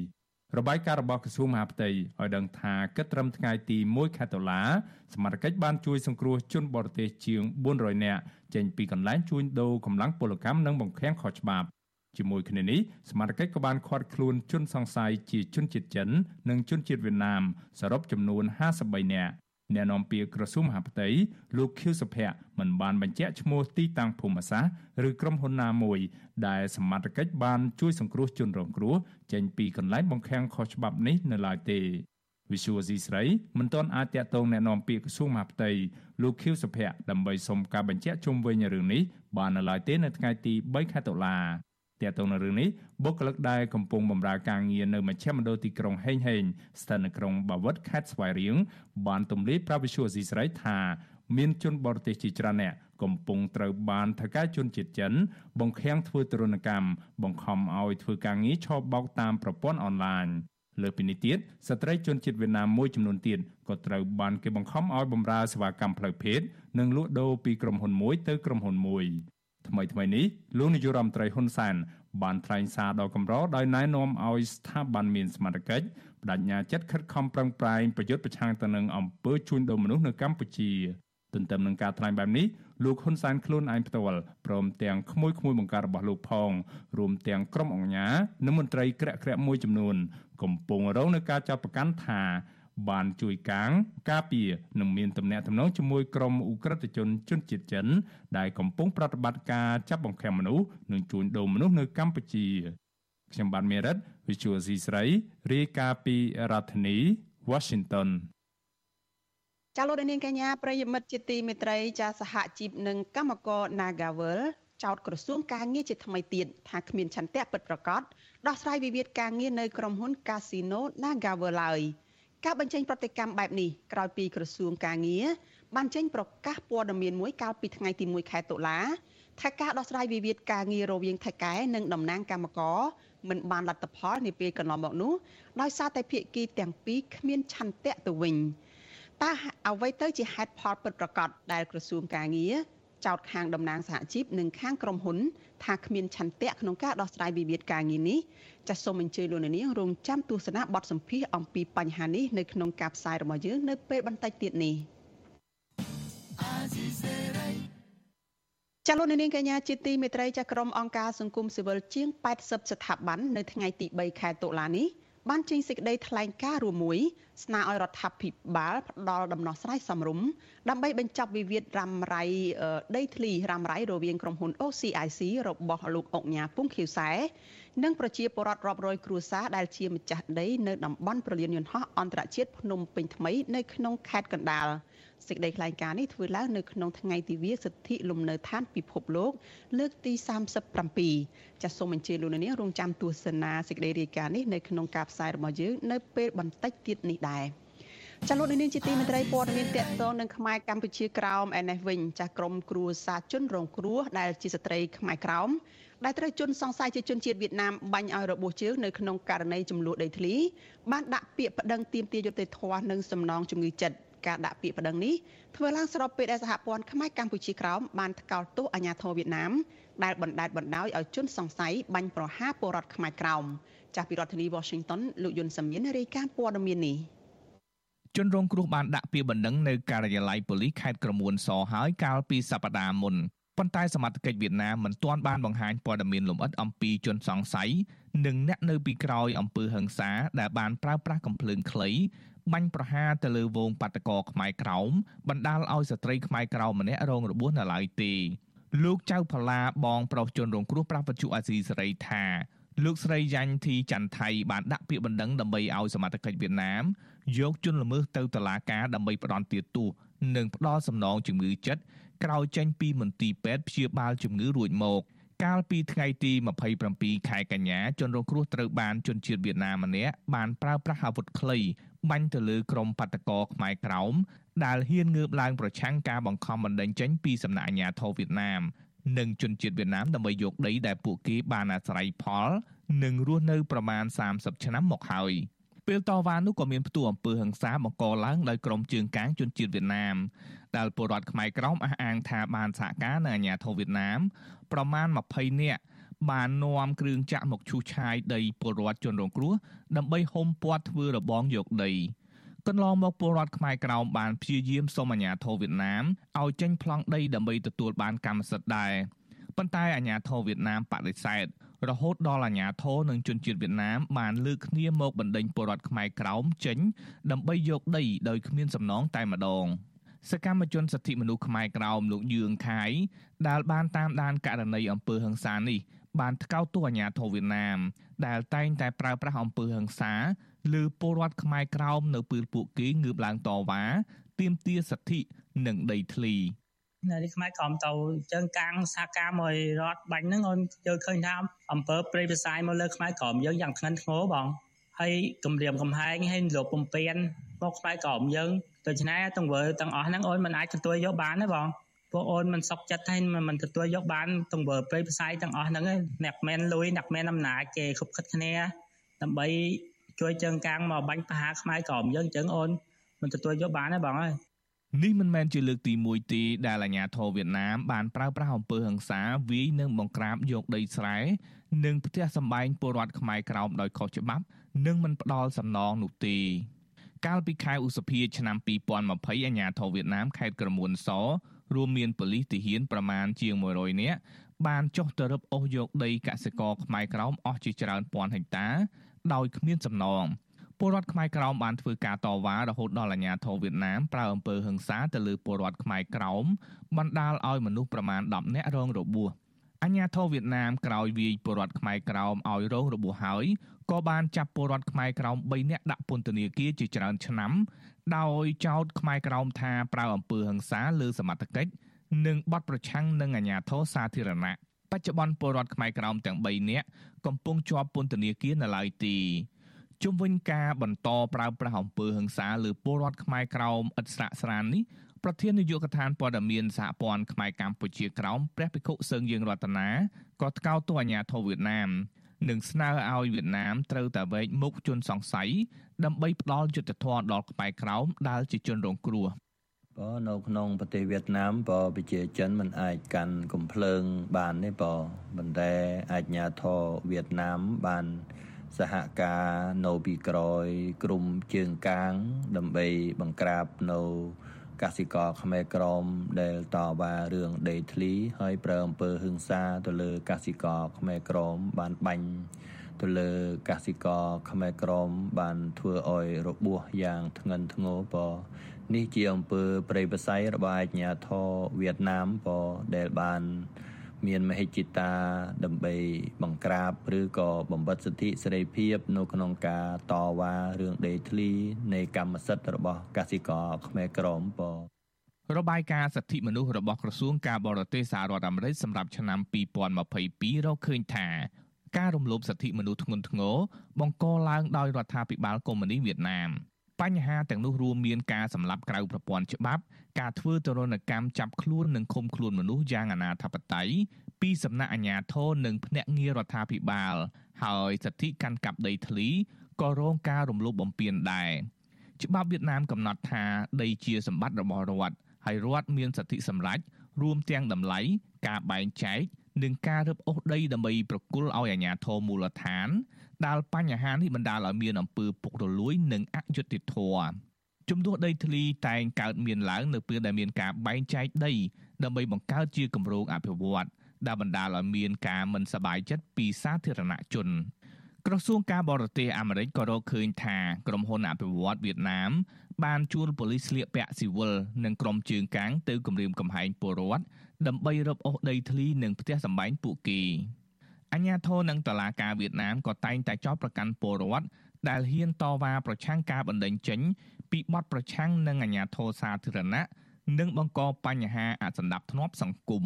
របាយការណ៍របស់ក្រសួងមហាផ្ទៃឲ្យដឹងថាគិតត្រឹមថ្ងៃទី1ខែតុលាសមាជិកបានជួយសង្គ្រោះជនបរទេសជាង400នាក់ចេញពីកន្លែងជួញដូរកម្លាំងពលកម្មនិងបង្ខាំងខុសច្បាប់ ជាមួយគ្នានេះសមាជិកក៏បានឃាត់ខ្លួនជនសង្ស័យជាជនជាតិចិន និងជនជាតិវៀតណាមសរុបចំនួន53នាក់អ្នកនាំពាក្យក្រសួងមហាផ្ទៃលោកខៀវសុភ័ក្រមិនបានបញ្ជាក់ឈ្មោះទីតាំងភូមិសាស្ត្រឬក្រុមហ៊ុនណាមួយ ដែលសមាជិកបានជួយសង្គ្រោះជនរងគ្រោះចេញពីកន្លែងបង្ខាំងខុសច្បាប់នេះនៅឡើយទេវិសុវស៊ីស្រីមិនទាន់អាចតាក់ទងណែនាំពាក្យក្រសួងមហាផ្ទៃលោកខៀវសុភ័ក្រដើម្បីសុំការបញ្ជាក់ជុំវិញរឿងនេះបាននៅឡើយទេនៅថ្ងៃទី3ខែតុលា ទាក់ទងនឹងរឿងនេះបុគ្គលិកដែលកំពុងបម្រើការងារនៅមជ្ឈមណ្ឌលទីក្រុងហេងហេងស្ថិតនៅក្រុងបាវិតខេត្តស្វាយរៀងបានទម្លាយប្រាវិសុអស៊ីស្រីថាមានជនបរទេសជាច្រើនអ្នកកំពុងត្រូវបានថកែជនជាតិចិន បង្ខាំងធ្វើទរណកម្មបង្ខំឲ្យធ្វើការងារឆបោកតាមប្រព័ន្ធអនឡាញលើពីនេះទៀតស្ត្រីជនជាតិវៀតណាមមួយចំនួនទៀតក៏ត្រូវបានគេបង្ខំឲ្យបម្រើសេវាកម្មផ្លូវភេទនិងលក់ដូរពីក្រុមហ៊ុនមួយទៅក្រុមហ៊ុនមួយ ថ្មីថ្មីនេះលោកនាយករដ្ឋមន្ត្រីហ៊ុនសែនបានថ្លែងសារដល់កម្រដោយណែនាំឲ្យស្ថាប័នមានសមត្ថកិច្ចបដិញ្ញាចិត្តខិតខំប្រឹងប្រែងប្រយុទ្ធប្រឆាំងទៅនឹងអំពើជួញដូរមនុស្សនៅកម្ពុជាទន្ទឹមនឹងការថ្លែងបែបនេះលោកហ៊ុនសែនខ្លួនឯងផ្ទាល់ព្រមទាំងក្មួយក្មួយបង្ការរបស់លោកផងរួមទាំងក្រុមអង្គការនិងមន្ត្រីក្រាក់ក្រាក់មួយចំនួន កំពុងរងនឹងការចាប់ប្រកាន់ថា បានជួយកាងការពារនិងមានទំនាក់ទំនងជាមួយក្រុមអ ுக ្រិតជនជនជាតិចិន ដែលកំពុងប្រតិបត្តិការចាប់បង្ខំមនុស្សនិងជួញដូរមនុស្សនៅកម្ពុជាខ្ញុំបានមេរិត Visual C ស្រីរាយការណ៍ពីរដ្ឋធានី Washington ចាលោកនាងកញ្ញាប្រិយមិត្តជាទីមេត្រីចាសហជីពនិងកម្មករ Nagawal ចោតក្រសួងការងារជាថ្មីទៀតថាគ្មានឆន្ទៈពិតប្រាកដដោះស្រាយវិវាទការងារនៅក្រុមហ៊ុន Casino Nagawal ឡើយ ការបញ្ចេញប្រតិកម្មបែបនេះក្រោយពីក្រសួងការងារបានចេញប្រកាសព័ត៌មានមួយកាលពីថ្ងៃទី1ខែតុលាថាការដោះស្រាយវិវាទការងាររវាងថៃកែនិងតំណាងកម្មករមិនបានលទ្ធផលនាពេលកន្លងមកនោះដោយសារតែភាគីទាំងពីរគ្មានឆន្ទៈទៅវិញតើអ្វីទៅជាហេតុផលពិតប្រាកដដែលក្រសួងការងារចោតខាងតំណាងសហជីពនិងខាងក្រុមហ៊ុន ថាគ្មានឆន្ទៈក្នុងការដោះស្រាយវិវាទការងារនេះចាសសូមអញ្ជើញលោកនាងរងចាំទស្សនាបទសម្ភាសអំពីបញ្ហានេះនៅក្នុងការផ្សាយរបស់យើងនៅពេលបន្តិចទៀតនេះចលនានាងកញ្ញាជាទីមេត្រីចាក្រុមអង្គការសង្គមស៊ីវិលជាង80ស្ថាប័ននៅថ្ងៃទី3ខែតុលានេះ បានចេញសេចក្តីថ្លែងការណ៍រួមមួយស្នើឲ្យរដ្ឋាភិបាលផ្ដល់ដំណោះស្រាយសមរម្យដើម្បីបញ្ចប់វិវាទរ៉ាំរ៉ៃដីធ្លីរ៉ាំរ៉ៃរវាងក្រុមហ៊ុន OCIC របស់លោកអុកញ៉ាពុងខៀវសែនិងប្រជាពលរដ្ឋរាប់រយគ្រួសារដែលជាម្ចាស់ដីនៅតំបន់ប្រលានយន្តហោះអន្តរជាតិភ្នំពេញថ្មីនៅក្នុងខេត្តកណ្ដាល សេចក្តីថ្លែងការណ៍នេះធ្វើឡើងនៅក្នុងថ្ងៃទិវាសិទ្ធិលំនៅឋានពិភពលោក លើកទី37ចាសសូមអញ្ជើញលោកនាងរងចាំទស្សនាសេចក្តីរាយការណ៍នេះនៅក្នុងការផ្សាយរបស់យើងនៅពេលបន្តិចទៀតនេះដែរចាលោកនាងជាទីមេត្រីព័ត៌មានតកតងនឹងខ្មែរកម្ពុជាក្រោមឯនេះវិញចាស់ក្រមគ្រួសារជនរងគ្រោះដែលជាស្ត្រីខ្មែរក្រោមដែលត្រូវជន់សង្ស័យជាជនជាតិវៀតណាមបាញ់ឲ្យរបួសជើងនៅក្នុងករណីចំនួនដីធ្លីបានដាក់ពាក្យប្តឹងទាមទារយុត្តិធម៌និងសំណងជំងឺចិត្ត ការដាក់ពាក្យប្តឹងនេះធ្វើឡើងស្របពេលដែលសហព័ន្ធខ្មែរកម្ពុជាក្រោមបានថ្កោលទោសអាញាធរវៀតណាមដែលបណ្តែតបណ្តោយឲ្យជនសង្ស័យបាញ់ប្រហារពលរដ្ឋខ្មែរក្រោមចាស់ពីរដ្ឋធានី Washington លោកយុនសាមៀនរាយការណ៍ព័ត៌មាននេះជនរងគ្រោះបានដាក់ពាក្យបណ្ដឹងនៅការិយាល័យប៉ូលីសខេត្តក្រមួនសហើយកាលពីសប្តាហ៍មុនប៉ុន្តែសមត្ថកិច្ចវៀតណាមមិនទាន់បានបង្ហាញព័ត៌មានលម្អិតអំពីជនសង្ស័យនិងអ្នកនៅពីក្រោយអំពើហិង្សាដែលបានប្រើប្រាស់កំភ្លើងខ្លី បាញ់ប្រហារទៅលើវងបាតកោខ្មែរក្រោមបណ្ដាលឲ្យស្ត្រីខ្មែរក្រោមម្នាក់រងរបួសនៅឡើយទេលោកចៅផល្លាបងប្រុសជនរងគ្រោះប្រាស់បច្ចុអាស៊ីសេរីថាលោកស្រីយ៉ាញ់ធីច័ន្ទថៃបានដាក់ពាក្យបណ្ដឹងដើម្បីឲ្យសមត្ថកិច្ចវៀតណាមយកជនល្មើសទៅតុលាការដើម្បីផ្ដន់ទាទោសនិងផ្ដល់សំណងជំងឺចិត្តក្រោយចេញពីមន្ទីរពេទ្យព្យាបាលជំងឺរួចមក កាលពីថ្ងៃទី27ខែកញ្ញាជនរងគ្រោះត្រូវបានជនជាតិវៀតណាមម្នាក់បានប្រើប្រាស់អាវុធខ្លីបាញ់ទៅលើក្រុមបាតកោខ្មែរក្រោមដែលហ៊ានងើបឡើងប្រឆាំងការបង្ខំបណ្តេញចេញពីសំណាក់អាជ្ញាធរវៀតណាមនិងជនជាតិវៀតណាមដើម្បីយកដីដែលពួកគេបានអាស្រ័យផលនិងរស់នៅប្រមាណ30ឆ្នាំមកហើយពេលតវ៉ានោះក៏មានផ្ទុះអំពើហិង្សាបង្កឡើងដោយក្រុមជើងកាងជនជាតិវៀតណាម ដែលពលរដ្ឋខ្មែរក្រមអះអាងថាបានសហការនៅអាជ្ញាធរវៀតណាមប្រមាណ20នាក់បាននាំគ្រឿងចាក់មកឈូសឆាយដីពលរដ្ឋជនរងគ្រោះដើម្បីហុំព័ទ្ធធ្វើរបងយកដីកន្លងមកពលរដ្ឋខ្មែរក្រោមបានព្យាយាមសុំអាជ្ញាធរវៀតណាមឲ្យចេញប្លង់ដីដើម្បីទទួលបានកម្មសិទ្ធិដែរប៉ុន្តែអាជ្ញាធរវៀតណាមបដិសេធរហូតដល់អាជ្ញាធរនិងជនជាតិវៀតណាមបានលើកគ្នាមកបណ្ដេញពលរដ្ឋខ្មែរក្រោមចេញដើម្បីយកដីដោយគ្មានសំណងតែម្ដង។ សកម្មជនសិទ្ធិមនុស្សខ្មែរក្រោមលោកយឿងខៃដែលបានតាមដានករណីអំពើហិង្សានេះបានថ្កោលទោសអាញាធរវៀតណាមដែលតែងតែប្រើប្រាស់អំពើហិង្សាលើពលរដ្ឋខ្មែរក្រោមនៅពេលពួកគេងើបឡើងតវ៉ាទាមទារសិទ្ធិនិងដីធ្លីនៅនេះខ្មែរក្រំទៅជើងកាំងសហការមួយរត់បាញ់ហ្នឹងអូនយើងឃើញថាអំពើព្រៃផ្សាយមកលើខ្មែរក្រមយើងយ៉ាងធ្ងន់ធ្ងរបងហើយគម្រាមកំហែងហើយលោកពំពេនមកខ្មែរក្រមយើង ដូច្នេះទង្វើទាំងអស់ហ្នឹងអូនមិនអាចទទួលយកបានទេបងពួកអូនមិនសុខចិត្តហើយមិនទទួលយកបានទង្វើព្រៃផ្សាយទាំងអស់ហ្នឹងអ្នកមែនលួយអ្នកមែនអំណាចគេគ្រប់ខិតគ្នាដើម្បីជួយជើងកាំងមកបាញ់ប្រហារខ្មែរក្រមយើងអញ្ចឹងអូនមិនទទួលយកបានទេបងអើយនេះមិនមែនជាលើកទី1ទេដែលអាញាធរវៀតណាមបានប្រើប្រាស់អំពើហិង្សាវាយនិងបង្ក្រាបយកដីស្រែនិងផ្ទះសម្បែងពលរដ្ឋខ្មែរក្រោមដោយខុសច្បាប់ និងមិនផ្ដល់សំណងនោះទេ កាលពីខែឧសភាឆ្នាំ2020អាញាធរវៀតណាមខេត្តក្រមួនសរួមមានប៉ូលីសទាហានប្រមាណជាង100នាក់បានចុះទៅរឹបអូសយកដីកសិករខ្មែរក្រោមអស់ជាច្រើនពាន់ហិកតា ដោយគ្មានសំណងពលរដ្ឋខ្មែរក្រោមបានធ្វើការតវ៉ារហូតដល់អាជ្ញាធរវៀតណាមប្រើអំពើហិង្សាទៅលើពលរដ្ឋខ្មែរក្រោមបណ្ដាលឲ្យមនុស្សប្រមាណ10នាក់រងរបួសអាជ្ញាធរវៀតណាមក្រោយវាយពលរដ្ឋខ្មែរក្រោមឲ្យរងរបួសហើយ ក៏បានចាប់ពលរដ្ឋខ្មែរក្រោម3នាក់ដាក់ពន្ធនាគារជាច្រើនឆ្នាំ ដោយចោទខ្មែរក្រោមថាប្រើអំពើហិង្សាលើសមត្ថកិច្ចនិងបទប្រឆាំងនឹងអាជ្ញាធរសាធារណៈបច្ចុប្បន្នពលរដ្ឋខ្មែរក្រោមទាំង3នាក់កំពុងជាប់ពន្ធនាគារនៅឡើយទីជុំវិញការបន្តប្រើប្រាស់អំពើហិង្សាលើពលរដ្ឋខ្មែរក្រោមឥតស្រាកស្រាននេះប្រធាននាយកដ្ឋានព័ត៌មានសហព័ន្ធខ្មែរកម្ពុជាក្រោមព្រះភិក្ខុសឹងយើងរតនាក៏ថ្កោលទោសអាញាធរវៀតណាម និងស្នើឲ្យវៀតណាមត្រូវតែវែកមុខជនសង្ស័យដើម្បីផ្ដល់យុត្តិធម៌ដល់ខ្មែរក្រោមដែលជាជនរងគ្រោះបើនៅក្នុងប្រទេសវៀតណាមបើប្រជាជនមិនអាចកាន់កំភ្លើងបានទេបើប៉ុន្តែអាជ្ញាធរវៀតណាមបានសហការនៅពីក្រោយក្រុមជើងកាងដើម្បីបង្ក្រាបនៅ កសិករខ្មែរក្រមដែលតវ៉ារឿងដីធ្លីហើយប្រើអំពើហិង្សាទៅលើកសិករខ្មែរក្រមបានបាញ់ទៅលើកសិករខ្មែរក្រមបានធ្វើឲ្យរបួសយ៉ាងធ្ងន់ធ្ងរពនេះជាអំពើប្រៃបស័យរបស់អាជ្ញាធរវៀតណាមពដែលបាន មានមហិច្ឆតា ដើម្បីបង្ក្រាបឬក៏បំបិទសិទ្ធិសេរីភាព នៅក្នុងការតវ៉ារឿងដីធ្លីនៃកម្មសិទ្ធិរបស់កសិករខ្មែរក្រមពរបាយការណ៍សិទ្ធិមនុស្សរបស់ក្រសួងការបរទេសសហរដ្ឋអាមេរិកសម្រាប់ឆ្នាំ2022រកឃើញថាការរំលោភសិទ្ធិមនុស្សធ្ងន់ធ្ងរបង្កឡើងដោយរដ្ឋាភិបាលកុម្មុយនីសវៀតណាម បញ្ហាទាំងនោះរួមមានការសម្លាប់ក្រៅប្រព័ន្ធច្បាប់ ការធ្វើទរណកម្មចាប់ខ្លួននិងឃុំខ្លួនមនុស្សយ៉ាងអនាធបត័យពីសំណាក់អាជ្ញាធរនិងភ្នាក់ងាររដ្ឋាភិបាល ហើយសិទ្ធិកាន់កាប់ដីធ្លីក៏រងការរំលោភបំពានដែរច្បាប់វៀតណាមកំណត់ថាដីជាសម្បត្តិរបស់រដ្ឋហើយរដ្ឋមានសិទ្ធិសម្រេចរួមទាំងតម្លៃការបែងចែកនិងការរឹបអូសដីដើម្បីប្រគល់ឲ្យអាជ្ញាធរមូលដ្ឋាន ដែលបញ្ហានេះបណ្ដាលឲ្យមានអំពើពុករលួយនិងអយុត្តិធម៌ជំនួសដីធ្លីតែងកើតមានឡើងនៅពេលដែលមានការបែងចែកដីដើម្បីបង្កើតជាគម្រោងអភិវឌ្ឍន៍ដែលបណ្ដាលឲ្យមានការមិនសប្បាយចិត្តពីសាធារណជនក្រសួងការបរទេសអាមេរិកក៏រកឃើញថាក្រុមហ៊ុនអភិវឌ្ឍវៀតណាមបានជួលប៉ូលីសស្លៀកពាក់ស៊ីវិលនិងក្រុមជើងកាងទៅគម្រាមកំហែងពលរដ្ឋដើម្បីរឹបអូសដីធ្លីនិងផ្ទះសម្បែងពួកគេ។ អញ្ញាធននិងតឡាការវៀតណាមក៏តែងតែចោទប្រកាន់ពលរដ្ឋដែលហ៊ានតវ៉ាប្រឆាំងការបណ្តេញចេញពីបទប្រឆាំងនឹងអាញាធរសាធារណៈនិងបង្កបញ្ហាអសន្តិភាពសង្គម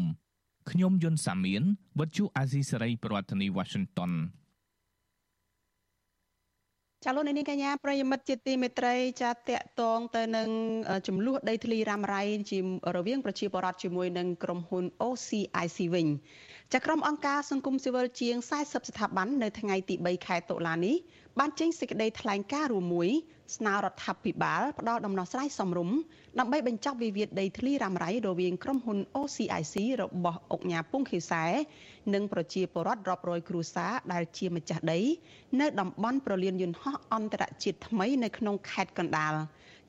ខ្ញុំយុនសាមៀនវិទ្យុអាស៊ីសេរីប្រធានាធិបតី Washington ចាលោកនាងកញ្ញាប្រិយមិត្តជាទីមេត្រីចាតកតងទៅនឹងចំនួនដីធ្លីរ៉ាំរ៉ៃជារវាងប្រជាពលរដ្ឋជាមួយនឹងក្រុមហ៊ុន OCIC វិញចាក្រុមអង្គការសង្គមស៊ីវិលជាង40ស្ថាប័ននៅថ្ងៃទី3ខែតុលានេះបានចេញសេចក្តីថ្លែងការណ៍រួមមួយ ស្នើរដ្ឋាភិបាលផ្ដល់ដំណោះស្រាយសមរម្យដើម្បីបញ្ចប់វិវាទដីធ្លីរ៉ាំរ៉ៃរវាងក្រុមហ៊ុន OCIC របស់អង្គញាពុងខៀវសែនិងប្រជាពលរដ្ឋរាប់រយគ្រួសារដែលជាម្ចាស់ដី នៅតំបន់ប្រលានយន្តហោះអន្តរជាតិថ្មីនៅក្នុងខេត្តកណ្ដាល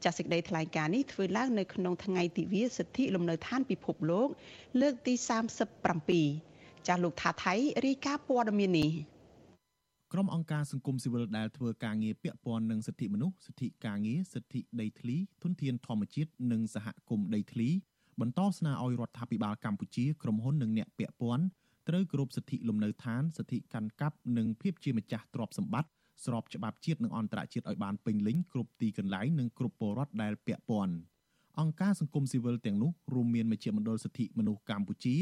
ចាសសេចក្តីថ្លែងការណ៍នេះធ្វើឡើងនៅក្នុងថ្ងៃទិវាសិទ្ធិលំនៅឋានពិភពលោក លើកទី37ចាសលោកថាថៃរាយការណ៍ព័ត៌មាននេះ ក្រុមអង្គការសង្គមស៊ីវិលដែលធ្វើការងារពាក់ព័ន្ធនឹងសិទ្ធិមនុស្សសិទ្ធិការងារសិទ្ធិដីធ្លីធនធានធម្មជាតិនិងសហគមន៍ដីធ្លីបន្តស្នើឲ្យរដ្ឋាភិបាលកម្ពុជាក្រុមហ៊ុននិងអ្នកពាក់ព័ន្ធត្រូវគោរពសិទ្ធិលំនៅឋានសិទ្ធិកាន់កាប់និងភាពជាម្ចាស់ទ្រព្យសម្បត្តិស្របច្បាប់ជាតិនិងអន្តរជាតិឲ្យបានពេញលេញគ្រប់ទីកន្លែងនិងគ្រប់ពលរដ្ឋដែលពាក់ព័ន្ធអង្គការសង្គមស៊ីវិលទាំងនោះរួមមានមជ្ឈមណ្ឌលសិទ្ធិមនុស្សកម្ពុជា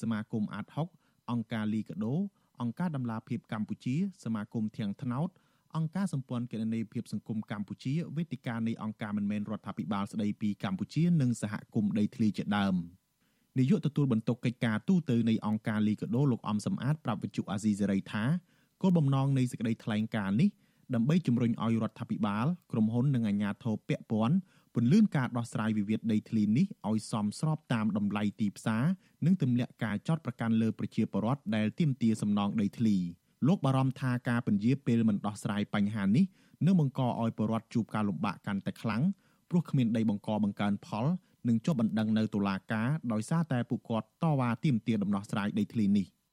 សមាគមអាត60អង្គការលីកាដូ អង្គការដំឡាភិបកម្ពុជា សមាគមធាងថ្នោតអង្គការសម្ព័ន្ធគណនេយ្យភាពសង្គមកម្ពុជាវេទិកានៃអង្គការមិនមែនរដ្ឋាភិបាលស្ដីពីកម្ពុជានិងសហគមន៍ដីធ្លីជាដើមនាយកទទួលបន្ទុកកិច្ចការទូតទៅនៃអង្គការលីកាដូលោកអំសំអាតប្រាប់វិទ្យុអាស៊ីសេរីថាគោលបំណងនៃសេចក្តីថ្លែងការណ៍នេះដើម្បីជំរុញឲ្យរដ្ឋាភិបាល ក្រុមហ៊ុននិងអាជ្ញាធរពាក់ព័ន្ធ ពន្លឿនការដោះស្រាយវិវាទដីធ្លីនេះឲ្យសមស្របតាមតម្លៃទីផ្សារនិងទម្លាក់ការចោតប្រកាន់លើប្រជាពលរដ្ឋដែលទាមទារសំណងដីធ្លីលោកបារម្ភថាការពន្យាពេលមិនដោះស្រាយបញ្ហានេះនឹងបង្កឲ្យពលរដ្ឋជួបការលំបាកកាន់តែខ្លាំងព្រោះគ្មានដីបង្កបង្កើនផលនិងជាប់បណ្ដឹងនៅតុលាការដោយសារតែពួកគាត់តវ៉ាទាមទារដំណោះស្រាយដីធ្លីនេះ។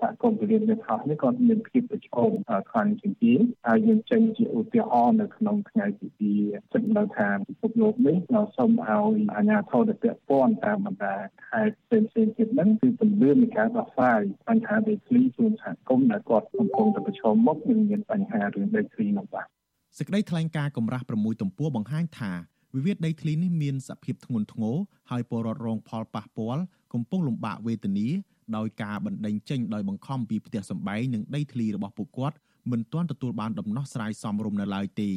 សហគមន៍ពលានវាថោះនេះក៏មានភាពប្រឈមខ្លាំងជាងគេហើយយើងចេញជាឧទាហរណ៍នៅក្នុងថ្ងៃទី2ចិត្តនៅថាពិភពលោកនេះเราសូមឲ្យអាជ្ញាធរដែលពាក់ព័ន្ធតាមបណ្ដាខេត្តផ្សេងៗទៀតហ្នឹងគឺពន្លឿននៃការដោះស្រាយបញ្ហាដីធ្លីជូនសហគមន៍ដែលគាត់កំពុងតែប្រឈមមុខនឹងមានបញ្ហារឿងដីធ្លីនោះបាទសេចក្តីថ្លែងការណ៍កម្រាស់6ទំព័របង្ហាញថាវិវាទដីធ្លីនេះមានសភាពធ្ងន់ធ្ងរហើយពលរដ្ឋរងផលប៉ះពាល់កំពុងលំបាកវេទនា ដោយការបណ្ដេញចេញដោយបង្ខំពីផ្ទះសម្បែងនិងដីធ្លីរបស់ពួកគាត់មិនទាន់ទទួលបានដំណោះស្រាយសមរម្យនៅឡើយទេ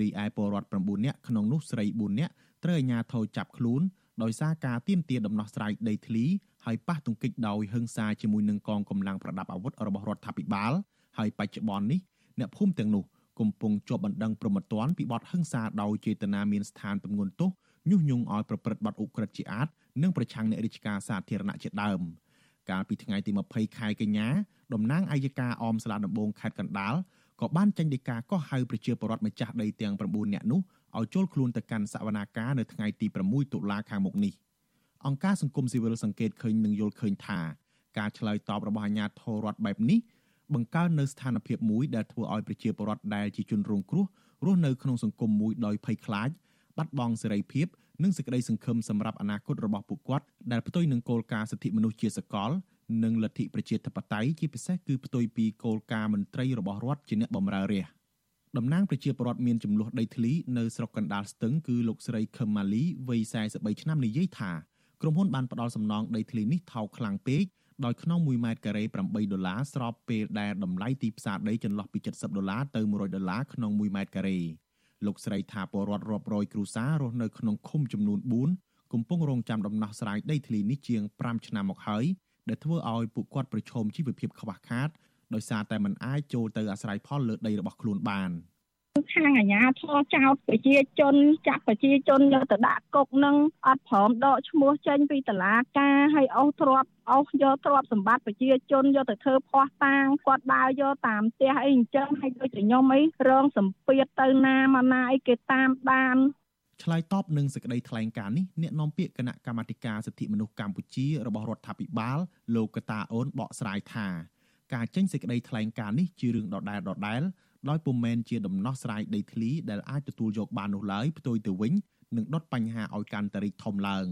រីឯពលរដ្ឋ9នាក់ក្នុងនោះស្រី4នាក់ត្រូវអាជ្ញាធរចាប់ខ្លួនដោយសារការទាមទារដំណោះស្រាយដីធ្លីហើយប៉ះទង្គិចដោយហិង្សាជាមួយនឹងកងកម្លាំងប្រដាប់អាវុធរបស់រដ្ឋាភិបាលហើយបច្ចុប្បន្ននេះអ្នកភូមិទាំងនោះកំពុងជាប់បណ្ដឹងប្រមត្តនពីបទហិង្សាដោយចេតនាមានស្ថានទម្ងន់ទោសញុះញង់ឲ្យប្រព្រឹត្តបទឧក្រិដ្ឋជាអាតនិងប្រឆាំងអ្នករាជការសាធារណៈជាដើម។ កាលពីថ្ងៃទី20ខែកញ្ញាតំណាងអัยការអមស្លាដំបងខេត្តកណ្ដាលក៏បានចេញដីកាកោះហៅប្រជាពលរដ្ឋម្ចាស់ដីទាំង9នាក់នោះឲ្យចូលខ្លួនទៅកាន់សវនាការនៅថ្ងៃទី6តុលាខាងមុខនេះអង្គការសង្គមស៊ីវិលសង្កេតឃើញនិងយល់ឃើញថាការឆ្លើយតបរបស់អាជ្ញាធររដ្ឋបែបនេះបង្កើននៅស្ថានភាពមួយដែលធ្វើឲ្យប្រជាពលរដ្ឋដែលជាជនរងគ្រោះរស់នៅក្នុងសង្គមមួយដោយភ័យខ្លាចបាត់បង់សេរីភាព និងសេចក្តីសង្ឃឹមសម្រាប់អនាគតរបស់ពួកគាត់ដែលផ្ទុយនឹងគោលការណ៍សិទ្ធិមនុស្សជាសកលនិងលទ្ធិប្រជាធិបតេយ្យជាពិសេសគឺផ្ទុយពីគោលការណ៍មន្ត្រីរបស់រដ្ឋជាអ្នកបម្រើរាស្ត្រតំណាងប្រជាពលរដ្ឋមានចំនួនដីធ្លីនៅស្រុកកណ្ដាលស្ទឹងគឺលោកស្រីខឹមម៉ាលីវ័យ43ឆ្នាំនិយាយថាក្រុមហ៊ុនបានផ្ដល់សំណងដីធ្លីនេះថោកខ្លាំងពេកដោយក្នុង1ម៉ែត្រការ៉េ8ដុល្លារស្របពេលដែលតម្លៃទីផ្សារដីចន្លោះពី70ដុល្លារទៅ100ដុល្លារក្នុង1ម៉ែត្រការ៉េ លោកស្រីថាពលរដ្ឋរាប់រយគ្រួសាររស់នៅក្នុងឃុំចំនួន4កំពុងរងចាំដំណោះស្រាយដីធ្លីនេះជាង5ឆ្នាំមកហើយដែលធ្វើឲ្យពួកគាត់ប្រឈមជីវភាពខ្វះខាតដោយសារតែមិនអាចចូលទៅអាស្រ័យផលលើដីរបស់ខ្លួនបាន។ ខាងអាជ្ញាធរចោតប្រជាជនចាក់ប្រជាជនយកទៅដាក់គុកនឹងអត់ព្រមដកឈ្មោះចេញពីតឡាការហើយអស់ទ្រព្យអស់យកទ្រព្យសម្បត្តិប្រជាជនយកទៅធ្វើភ័ស្តុតាងគាត់ដើរយកតាមផ្ទះអីអញ្ចឹងហើយដូចជាខ្ញុំអីរងសម្ពាធទៅណាមកណាអីគេតាមបានឆ្លើយតបនឹងសេចក្តីថ្លែងការណ៍នេះអ្នកនាំពាក្យគណៈកម្មាធិការសិទ្ធិមនុស្សកម្ពុជារបស់រដ្ឋាភិបាលលោកកតាអូនបកស្រាយថាការចេញសេចក្តីថ្លែងការណ៍នេះជារឿងដដែលដដែល ដោយពុំមែនជាដំណោះស្រាយដីធ្លីដែលអាចទទួលយកបាននោះឡើយផ្ទុយទៅវិញនឹងដុតបញ្ហាឲ្យកាន់តែរីកធំឡើង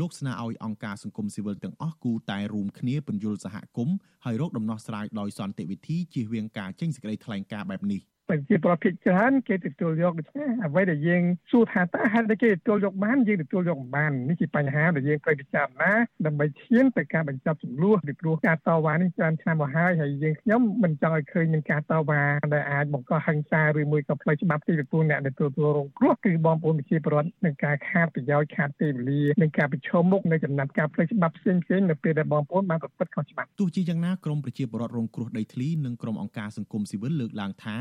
លោកស្នើឲ្យអង្គការសង្គមស៊ីវិលទាំងអស់គូតែរួមគ្នាពន្យល់សហគមន៍ហើយរកដំណោះស្រាយដោយសន្តិវិធីជៀសវាងការចេញសេចក្តីថ្លែងការណ៍បែបនេះ ប្រជាប្រដ្ឋភាគច្រើនគេទទួលយកដូច្នេះអ្វីដែលយើងសួរថាតើហេតុអីគេទទួលយកបានយើងទទួលយកមិនបាននេះជាបញ្ហាដែលយើងត្រូវពិចារណាដើម្បីឈានទៅការបញ្ចប់ចំនួនពីព្រោះការតវ៉ានេះច្រើនឆ្នាំមកហើយហើយយើងខ្ញុំមិនចង់ឲ្យឃើញមានការតវ៉ាដែលអាចបង្កហិង្សាឬមួយក៏ផ្លូវច្បាប់ទីពីព្រោះអ្នកដែលទទួលរងគ្រោះគឺបងប្អូនប្រជាពលរដ្ឋនឹងការខាតប្រយោជន៍ខាតពេលវេលានិងការប្រឈមមុខនៅចំណាត់ការផ្លូវច្បាប់ផ្សេងៗនៅពេលដែលបងប្អូនបានប្រព្រឹត្តខុសច្បាប់ទោះជាយ៉ាងណាក្រមប្រជាពលរដ្ឋរងគ្រោះដីធ្លីនិងក្រមអង្គការសង្គមស៊ីវិលលើកឡើងថា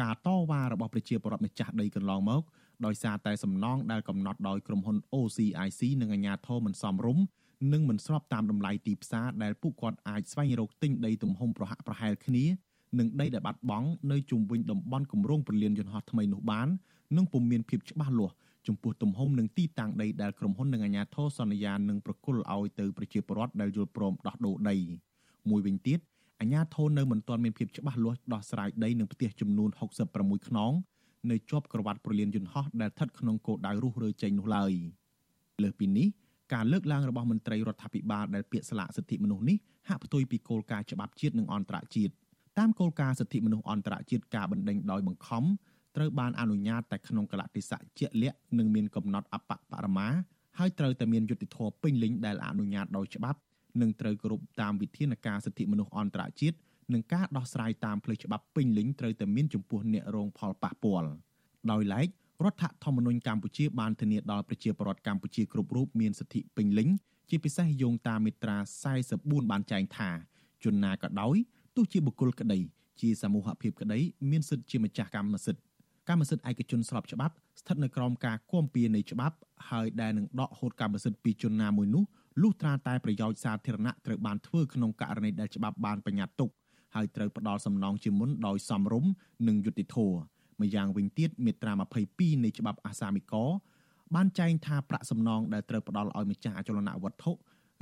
ការតវ៉ារបស់ប្រជាពលរដ្ឋម្ចាស់ដីកន្លងមកដោយសារតែសំណងដែលកំណត់ដោយក្រុមហ៊ុន OCIC និងអាជ្ញាធរមិនសមរម្យនិងមិនស្របតាមតម្លៃទីផ្សារដែលពួកគាត់អាចស្វែងរកទិញដីទំហំប្រហាក់ប្រហែលគ្នានិងដីដែលបាត់បង់នៅជុំវិញតំបន់គម្រោងពលានយន្តហោះថ្មីនោះបាននិងពុំមានភាពច្បាស់លាស់ចំពោះទំហំនិងទីតាំងដីដែលក្រុមហ៊ុននិងអាជ្ញាធរសន្យានឹងប្រគល់ឲ្យទៅប្រជាពលរដ្ឋដែលយល់ព្រមដោះដូរដីមួយវិញទៀត អាជ្ញាធរនៅមិនទាន់មានភាពច្បាស់លាស់ដោះស្រាយដីនឹងផ្ទះចំនួន66ខ្នងនៅជាប់ក្រវ៉ាត់ប្រលានយន្តហោះដែលស្ថិតក្នុងគោលដៅរុះរើចេញនោះឡើយលើសពីនេះការលើកឡើងរបស់មន្ត្រីរដ្ឋាភិបាលដែលពាក្យស្លាកសិទ្ធិមនុស្សនេះហាក់ផ្ទុយពីគោលការណ៍ច្បាប់ជាតិនិងអន្តរជាតិតាមគោលការណ៍សិទ្ធិមនុស្សអន្តរជាតិការបណ្ដេញដោយបង្ខំត្រូវបានអនុញ្ញាតតែក្នុងកលៈទេសៈជាក់លាក់និងមានកំណត់អបបរមាហើយត្រូវតែមានយុត្តិធម៌ពេញលេញដែលអនុញ្ញាតដោយច្បាប់ និងត្រូវគោរពតាមវិធានការសិទ្ធិមនុស្សអន្តរជាតិនិងការដោះស្រាយតាមផ្លូវច្បាប់ពេញលេញត្រូវតែមានចំពោះអ្នករងផលប៉ះពាល់ដោយឡែករដ្ឋធម្មនុញ្ញកម្ពុជាបានធានាដល់ប្រជាពលរដ្ឋកម្ពុជាគ្រប់រូបមានសិទ្ធិពេញលេញជាពិសេសយោងតាមមាត្រា44បានចែងថាជនណាក៏ដោយទោះជាបុគ្គលក្តីជាសមូហភាពក្តីមានសិទ្ធិជាម្ចាស់កម្មសិទ្ធិកម្មសិទ្ធិឯកជនស្របច្បាប់ស្ថិតនៅក្រោមការគាំពៀនៃច្បាប់ហើយដែលនឹងដកហូតកម្មសិទ្ធិពីជនណាមួយនោះ លុះត្រាតែប្រយោជន៍សាធារណៈត្រូវបានធ្វើក្នុងករណីដែលច្បាប់បានបញ្ញត្តិទុកហើយត្រូវផ្ដល់សំណងជាមុនដោយសមរម្យនិងយុត្តិធម៌ម្យ៉ាងវិញទៀតមាត្រា22នៃច្បាប់អាសាមិកបានចែងថាប្រាក់សំណងដែលត្រូវផ្ដល់ឲ្យម្ចាស់អចលនវត្ថុ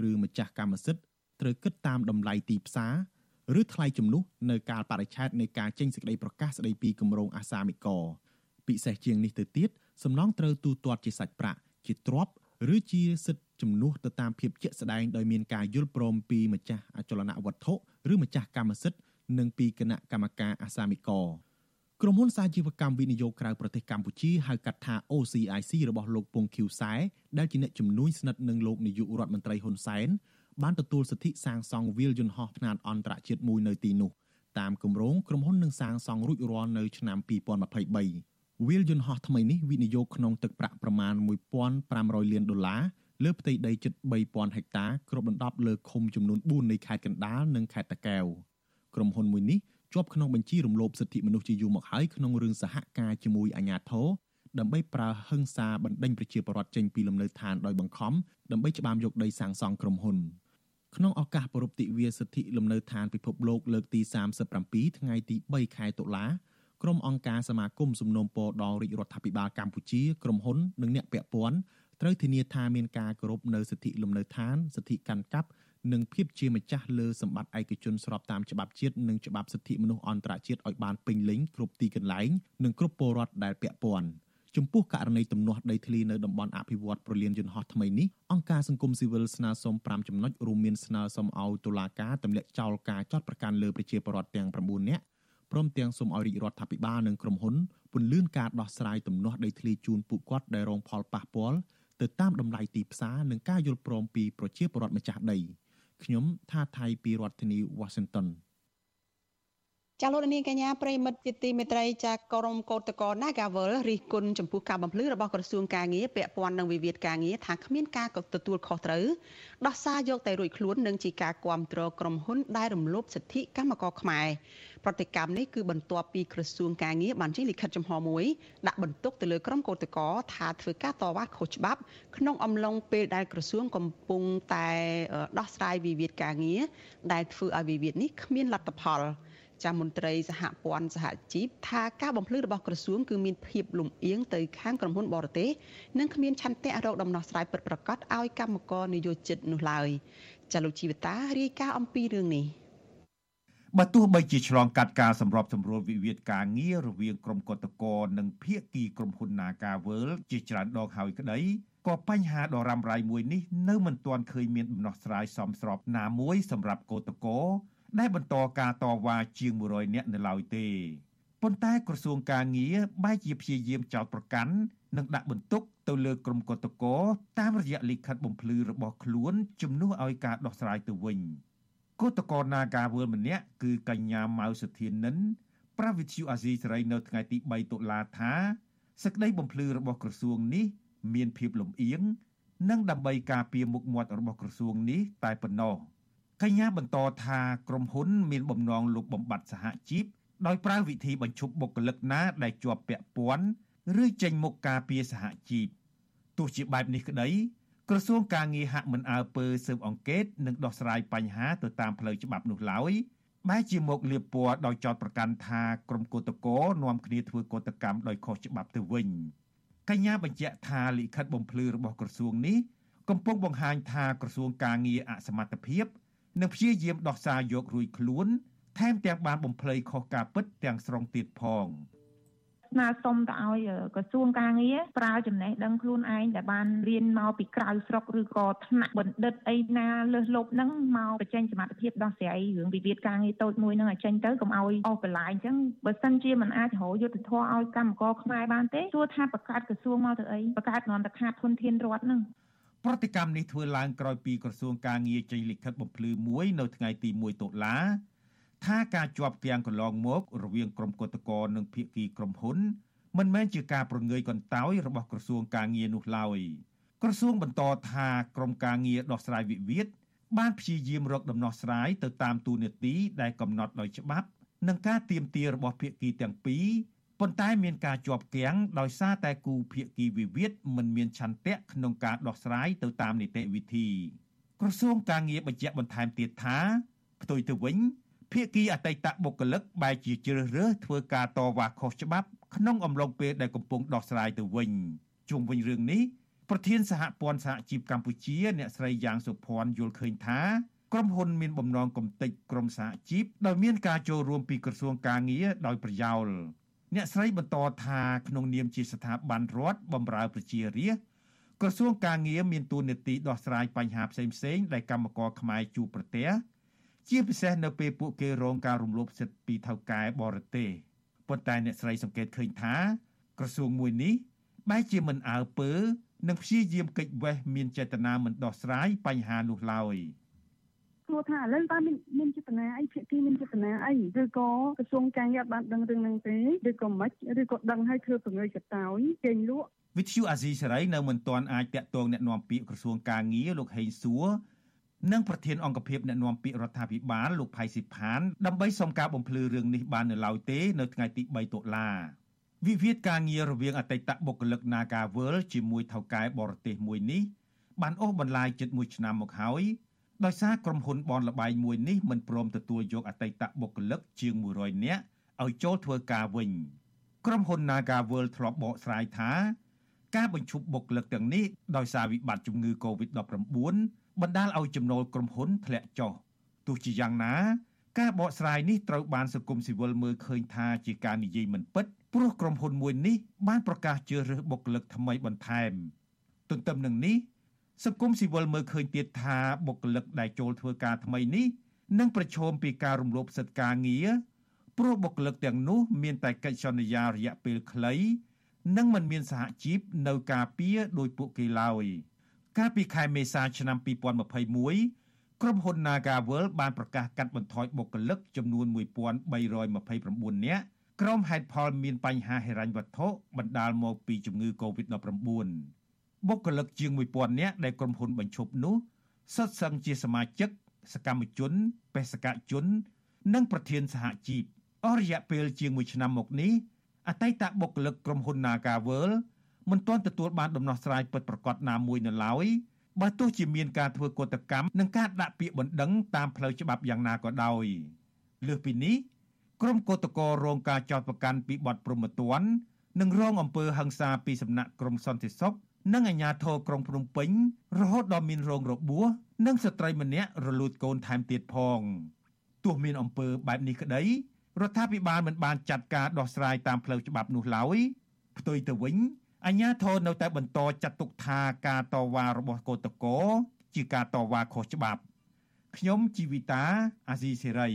ឬម្ចាស់កម្មសិទ្ធិត្រូវគិតតាមតម្លៃទីផ្សារឬថ្លៃជំនួសនៅកាលបរិច្ឆេទនៃការចេញសេចក្តីប្រកាសស្តីពីគម្រោងអាសាមិកពិសេសជាងនេះទៅទៀតសំណងត្រូវទូទាត់ជាសាច់ប្រាក់ជាទ្រព្យឬជាសិទ្ធិ ជំនួសទៅតាមភាពជាក់ស្ដែងដោយមានការយល់ព្រមពីម្ចាស់អចលនវត្ថុឬម្ចាស់កម្មសិទ្ធិនិងពីគណៈកម្មការអាសាមិកក្រុមហ៊ុនសាជីវកម្មវិនិយោគក្រៅប្រទេសកម្ពុជាហៅកាត់ថា OCIC របស់លោកពងឃីវសែដែលជាអ្នកជំនួយស្និទ្ធនឹងលោកនាយករដ្ឋមន្ត្រីហ៊ុនសែនបានទទួលសិទ្ធិសាងសង់វាលយន្តហោះផ្នែកអន្តរជាតិមួយនៅទីនោះតាមគម្រោងក្រុមហ៊ុននឹងសាងសង់រួចរាល់នៅឆ្នាំ2023វាលយន្តហោះថ្មីនេះវិនិយោគក្នុងទឹកប្រាក់ប្រមាណ1500លានដុល្លារ លើផ្ទៃដីជិត3000ហិកតាគ្របដណ្ដប់លើឃុំចំនួន4នៃខេត្តកណ្ដាលនិងខេត្តតាកែវក្រុមហ៊ុនមួយនេះជាប់ក្នុងបញ្ជីរំលោភសិទ្ធិមនុស្សជាយូរមកហើយក្នុងរឿងសហការជាមួយអាជ្ញាធរដើម្បីប្រើហិង្សាបណ្ដេញប្រជាពលរដ្ឋចេញពីលំនៅឋានដោយបង្ខំដើម្បីច្បាមយកដីសាងសង់ក្រុមហ៊ុនក្នុងឱកាសប្រពៃទិវាសិទ្ធិលំនៅឋានពិភពលោកលើកទី37ថ្ងៃទី3ខែតុលាក្រុមអង្គការសមាគមសំណូមពរដល់រាជរដ្ឋាភិបាលកម្ពុជាក្រុមហ៊ុននិងអ្នកពាក់ព័ន្ធ ត្រូវធានាថាមានការគោរពនៅសិទ្ធិលំនៅឋានសិទ្ធិកាន់កាប់និងភាពជាម្ចាស់លើសម្បត្តិឯកជនស្របតាមច្បាប់ជាតិនិងច្បាប់សិទ្ធិមនុស្សអន្តរជាតិឲ្យបានពេញលេញគ្រប់ទីកន្លែងនិងគ្រប់ពលរដ្ឋដែលពាក់ព័ន្ធចំពោះករណីទំនាស់ដីធ្លីនៅតំបន់អភិវឌ្ឍប្រលានយន្តហោះថ្មីនេះអង្គការសង្គមស៊ីវិលស្នើសុំ5ចំណុចរួមមានស្នើសុំឲ្យតុលាការទម្លាក់ចោលការចាត់ប្រកាន់លើប្រជាពលរដ្ឋទាំង9នាក់ព្រមទាំងសូមឲ្យរាជរដ្ឋាភិបាលនិងក្រុមហ៊ុនពន្លឿនការដោះស្រាយទំនាស់ដីធ្លីជូនពួកគាត់ដែលរងផលប៉ះពាល់ ទៅតាមតម្លៃទីផ្សារនិងការយល់ព្រមពីប្រជាពលរដ្ឋម្ចាស់ដី។ខ្ញុំថាថៃពីរដ្ឋធានី Washington ចាលោកនាងកញ្ញាប្រិមិត្តជាទីមេត្រីចាក្រមកោតកោ Nagawal រិះគន់ចំពោះការបំភ្លឺរបស់ក្រសួងការងារពាក់ព័ន្ធនឹងវិវាទការងារថាគ្មានការទទួលខុសត្រូវដោះសារយកតែរួចខ្លួននឹងជាការគ្រប់គ្រងក្រុមហ៊ុនដែលរំលោភសិទ្ធិកម្មករខ្មែរប្រតិកម្មនេះគឺបន្ទាប់ពីក្រសួងការងារបានចេញលិខិតចំហមួយដាក់បន្ទុកទៅលើក្រុមកោតក្រថាធ្វើការតវ៉ាខុសច្បាប់ ក្នុងអំឡុងពេលដែលក្រសួងកំពុងតែដោះស្រាយវិវាទការងារដែលធ្វើឲ្យវិវាទនេះគ្មានលទ្ធផល ចាមន្ត្រីសហព័ន្ធសហជីពថាការបំភ្លឺរបស់ក្រសួងគឺមានភាពលំអៀងទៅខាងក្រុមហ៊ុនបរទេសនិងគ្មានឆន្ទៈរកដំណោះស្រាយពិតប្រាកដឲ្យកម្មករនិយោជិតនោះឡើយចាលោកជីវតារាយការណ៍អំពីរឿងនេះបើទោះបីជាឆ្លងកាត់ការសម្របសម្រួលវិវាទការងាររវាងក្រុមកតកតនិងភាគីក្រុមហ៊ុន Naga World ជាច្រើនដងហើយក្តីក៏បញ្ហាដ៏រ៉ាំរ៉ៃមួយនេះនៅមិនទាន់ឃើញមានដំណោះស្រាយសមស្របណាមួយសម្រាប់កតកត ដែលបន្តការតវ៉ាជាង100នាក់នៅឡើយទេប៉ុន្តែក្រសួងការងារបែរជាព្យាយាមចោទប្រកាន់និងដាក់បន្ទុកទៅលើក្រុមកតកតតាមរយៈលិខិតបំភ្លឺរបស់ខ្លួនជំនួសឲ្យការដោះស្រាយទៅវិញគឧតកោនាការវល់ម្នាក់គឺកញ្ញាម៉ៅសុធានិនប្រាវិទ្យូអាស៊ីសេរីនៅថ្ងៃទី3តុលាថាសេចក្តីបំភ្លឺរបស់ក្រសួងនេះ មានភាពលំអៀងនិងដើម្បីការពារមុខមាត់របស់ក្រសួងនេះតែប៉ុណ្ណោះ កញ្ញាបន្តថាក្រុមហ៊ុនមានបំណងលុបបំបាត់សហជីពដោយប្រើវិធីបញ្ឈប់បុគ្គលិកណាដែលជាប់ពាក់ព័ន្ធឬចេញមុខការពារសហជីពទោះជាបែបនេះក្តីក្រសួងការងារហាក់មិនអើពើស៊ើបអង្កេតនិងដោះស្រាយបញ្ហាទៅតាមផ្លូវច្បាប់នោះឡើយបែរជាមកលៀបពណ៌ដោយចោតប្រកាន់ថាក្រុមកោតកោនាំគ្នាធ្វើកោតកម្មដោយខុសច្បាប់ទៅវិញកញ្ញាបញ្ជាក់ថាលិខិតបំភ្លឺរបស់ក្រសួងនេះកំពុងបង្ហាញថាក្រសួងការងារអសមត្ថភាព និងព្យាយាមដោះសារយករួចខ្លួន ថែមទាំងបានបំភ្លៃខុសការពិតទាំងស្រុងទៀតផង។ស្នើសុំទៅឲ្យក្រសួងការងារប្រើចំណេះដឹងខ្លួនឯងដែលបានរៀនមកពីក្រៅស្រុកឬក៏ថ្នាក់បណ្ឌិតអីណាលើសលប់ហ្នឹងមកបញ្ចេញសមត្ថភាពដោះស្រាយរឿងវិវាទការងារតូចមួយហ្នឹងឲ្យចេញទៅកុំឲ្យអស់កន្លែងអញ្ចឹងបើសិនជាមិនអាចរកយុទ្ធធម៌ឲ្យកម្មករខ្មែរបានទេសួរថាបង្កើតក្រសួងមកទៅអីបង្កើតនន្តខាតធនធានរដ្ឋហ្នឹង ប្រតិកម្មនេះធ្វើឡើងក្រោយពីក្រសួងការងារចេញលិខិតបំភ្លឺមួយនៅថ្ងៃទី1តុលាថាការជាប់គាំងកន្លងមក រវាងក្រុមកតកនិងភាគីក្រុមហ៊ុន មិនមែនជាការប្រងើយកន្តើយរបស់ក្រសួងការងារនោះឡើយក្រសួងបន្តថាក្រុមការងារដោះស្រាយវិវាទបានព្យាយាមរកដំណោះស្រាយទៅតាមទូនាទីដែលកំណត់ដោយច្បាប់ និងការទៀមទារបស់ភាគីទាំងពីរ ប៉ុន្តែមានការជាប់គាំងដោយសារតែគូភាគីវិវាទមិនមានឆន្ទៈក្នុងការដោះស្រាយទៅតាមនីតិវិធីក្រសួងការងារបញ្ជាក់បន្ថែមទៀតថាផ្ទុយទៅវិញភាគីអតីតបុគ្គលិកបែរជាជ្រើសរើសធ្វើការតវ៉ាខុសច្បាប់ក្នុងអំឡុងពេលដែលកំពុងដោះស្រាយទៅវិញជុំវិញរឿងនេះប្រធានសហព័ន្ធសហជីពកម្ពុជាអ្នកស្រីយ៉ាងសុភ័ណ្ឌយល់ឃើញថាក្រុមហ៊ុនមានបំណងកំទេចក្រុមសហជីពដោយមានការចូលរួមពីក្រសួងការងារដោយប្រយោល អ្នកស្រីបន្តថាក្នុងនាមជាស្ថាប័នរដ្ឋបម្រើប្រជារាស្ត្រក្រសួងការងារមានទួនាទីដោះស្រាយបញ្ហាផ្សេងៗដែលកម្មករខ្មែរជួបប្រទះជាពិសេសនៅពេលពួកគេរងការរំលោភសិទ្ធិពីថៅកែបរទេសប៉ុន្តែអ្នកស្រីសង្កេតឃើញថាក្រសួងមួយនេះបែរជាមិនអើពើ និងព្យាយាមកិច្ចវេះមានចេតនាមិនដោះស្រាយបញ្ហានោះឡើយ សួរថាឥឡូវតើមានមានចេតនាអីភាគីមានចេតនាអីឬក៏ក្រសួងការងារបានដឹងរឿងហ្នឹងទេឬក៏មិនឬក៏ដឹងហើយធ្វើពង្រាយកតោយចេញលក់វិទ្យុអាស៊ីសេរីនៅមិនទាន់អាចតាក់ទងแนะនាំពាក្យក្រសួងការងារលោកហេងសួរនិងប្រធានអង្គភិបអ្នកណែនាំពាក្យរដ្ឋាភិបាលលោកផៃស៊ីផានដើម្បីសុំការបំភ្លឺរឿងនេះបាននៅឡើយទេនៅថ្ងៃទី3តុលាវិវាទការងាររវាងអតីតបុគ្គលិក Nagavel ជាមួយថៅកែបរទេសមួយនេះបានអូសបន្លាយជិត1ឆ្នាំមកហើយ ដោយសារក្រុមហ៊ុនបនលបែងមួយនេះមិនព្រមទទួលយកអតីតបុគ្គលិកជាង100នាក់ឲ្យចូលធ្វើការវិញក្រុមហ៊ុន Nagavel ធ្លាប់បកស្រាយថា ការបញ្ឈប់បុគ្គលិកទាំងនេះដោយសារវិបត្តិជំងឺ Covid-19 បណ្ដាលឲ្យចំណូលក្រុមហ៊ុនធ្លាក់ចុះទោះជាយ៉ាងណា ការបកស្រាយនេះត្រូវបានសង្គមស៊ីវិលមើលឃើញថាជាការនិយាយមិនពិតព្រោះក្រុមហ៊ុនមួយនេះបានប្រកាសជ្រើសរើសបុគ្គលិកថ្មីបន្ថែម ទន្ទឹមនឹងនេះ សង្គមស៊ីវិលមើលឃើញទៀតថាបុគ្គលិកដែលចូលធ្វើការថ្មីនេះនឹងប្រឈមពីការរំលោភសិទ្ធិការងារព្រោះបុគ្គលិកទាំងនោះមានតែកិច្ចសន្យារយៈពេលខ្លីនិងមិនមានសហជីពនៅការពារដោយពួកគេឡើយ។កាលពីខែមេសាឆ្នាំ2021ក្រុមហ៊ុន Nagavel បានប្រកាសកាត់បន្ថយបុគ្គលិកចំនួន1329នាក់ក្រុមហេតុផលមានបញ្ហាហិរញ្ញវត្ថុបណ្ដាលមកពីជំងឺ Covid-19 បុគ្គលិកជាង1000នាក់ដែលក្រុមហ៊ុនបញ្ឈប់នោះសុទ្ធសឹងជាសមាជិក សកម្មជនបេសកជន និងប្រធានសហជីពអស់រយៈពេលជាង1ឆ្នាំមកនេះអតីតបុគ្គលិកក្រុមហ៊ុន Nagavel មិនទាន់ទទួលបានដំណោះស្រាយពិតប្រាកដណាមួយនៅឡើយបើទោះជាមានការធ្វើកតកម្មនិងការដាក់ពាក្យបណ្ដឹងតាមផ្លូវច្បាប់យ៉ាងណាក៏ដោយលើសពីនេះក្រុមកតកររងការចោទប្រកាន់ពីបទប្រមទ័ននិងរងអំពើហិង្សាពីសំណាក់ក្រមសន្តិសុខ និងអាជ្ញាធរក្រុងភ្នំពេញរហូតដល់មានរងរបួសនិងស្ត្រីម្នាក់រលូតកូនថែមទៀតផងទោះមានអំពើបែបនេះក្តីរដ្ឋាភិបាលមិនបានចាត់ការដោះស្រាយតាមផ្លូវច្បាប់នោះឡើយផ្ទុយទៅវិញអញ្ញាធននៅតែបន្តចាត់ទុកថាការតវ៉ារបស់កោតកោជាការតវ៉ាខុសច្បាប់ខ្ញុំជីវិតាអាស៊ីសេរី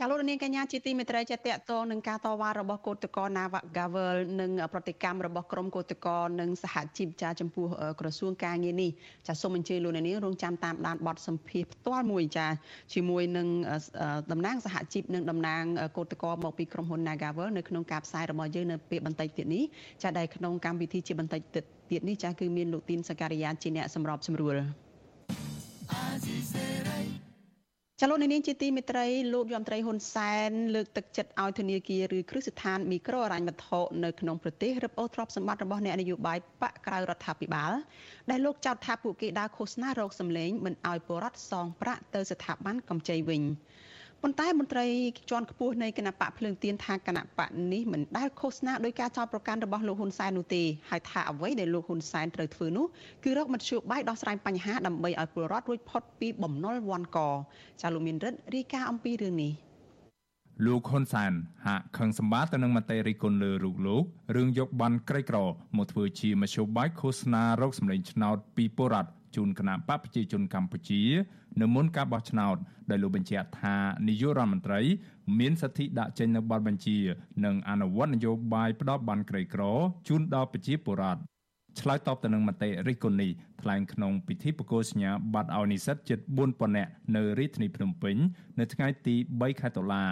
ចាលោកនាងកញ្ញាជាទីមេត្រីចាតកតងនឹងការតវ៉ារបស់គឧតកោ Navagavel និងប្រតិកម្មរបស់ក្រុមគឧតកោនិងសហជីពចាចំពោះក្រសួងការងារនេះចាសូមអញ្ជើញលោកនាងរងចាំតាមដានបទសម្ភាសផ្ទាល់មួយចាជាមួយនឹងតំណាងសហជីពនិងតំណាងគឧតកោមកពីក្រុមហ៊ុន Nagavel នៅក្នុងការផ្សាយរបស់យើងនៅពេលបន្តិចទៀតនេះចាដែលក្នុងកម្មវិធីជាបន្តិចទៀតនេះចាគឺមានលោកទីនសការីយ៉ាជាអ្នកសម្របសម្រួលអាស៊ីសេរី ចលនានាងជាទីមេត្រីលោកយមត្រីហ៊ុនសែនលើកទឹកចិត្តឲ្យធនាគារឬគ្រឹះស្ថានមីក្រូអរញ្ញវត្ថុនៅក្នុងប្រទេសរឹបអូសទ្រព្យសម្បត្តិរបស់អ្នកនយោបាយបកក្រៅរដ្ឋាភិបាលដែលលោកចោទថាពួកគេដើរឃោសនារោគសម្លេងមិនឲ្យពលរដ្ឋសងប្រាក់ទៅស្ថាប័នកម្ចីវិញ។ ប៉ុន្តែមន្ត្រីជាន់ខ្ពស់នៃគណៈបកភ្លើងទៀនថាគណៈបកនេះមិនដែលឃោសនាដោយការចោទប្រកាន់របស់លោកហ៊ុនសែននោះទេហើយថាអ្វីដែលលោកហ៊ុនសែនត្រូវធ្វើនោះគឺរកមធ្យោបាយដោះស្រាយបញ្ហាដើម្បីឲ្យពលរដ្ឋរួចផុតពីបំណុលវ័នកចាលោកមានរិទ្ធរាយការណ៍អំពីរឿងនេះលោកហ៊ុនសានហាក់ខឹងសម្បាទៅនឹងមតិរិះគន់លើរូបលោករឿងយកបានក្រីក្រមកធ្វើជាមធ្យោបាយឃោសនារោគសម្លេងឆ្នោតពីពលរដ្ឋ ជូនគណៈបកប្រជាជនកម្ពុជានៅមុនការបោះឆ្នោតដែលលោកបញ្ជាក់ថានាយករដ្ឋមន្ត្រី មានសិទ្ធិដាក់ចេញនូវបទបញ្ជា និងអនុវត្តនយោបាយផ្ដោតបានក្រីក្រជូនដល់ប្រជាពលរដ្ឋឆ្លើយតបទៅនឹងមតិរិះគន់នេះថ្លែងក្នុងពិធីប្រកាសសញ្ញាបត្រឲ្យនិស្សិតជិត4000នាក់នៅរាជធានីភ្នំពេញនៅថ្ងៃទី3ខែតុលា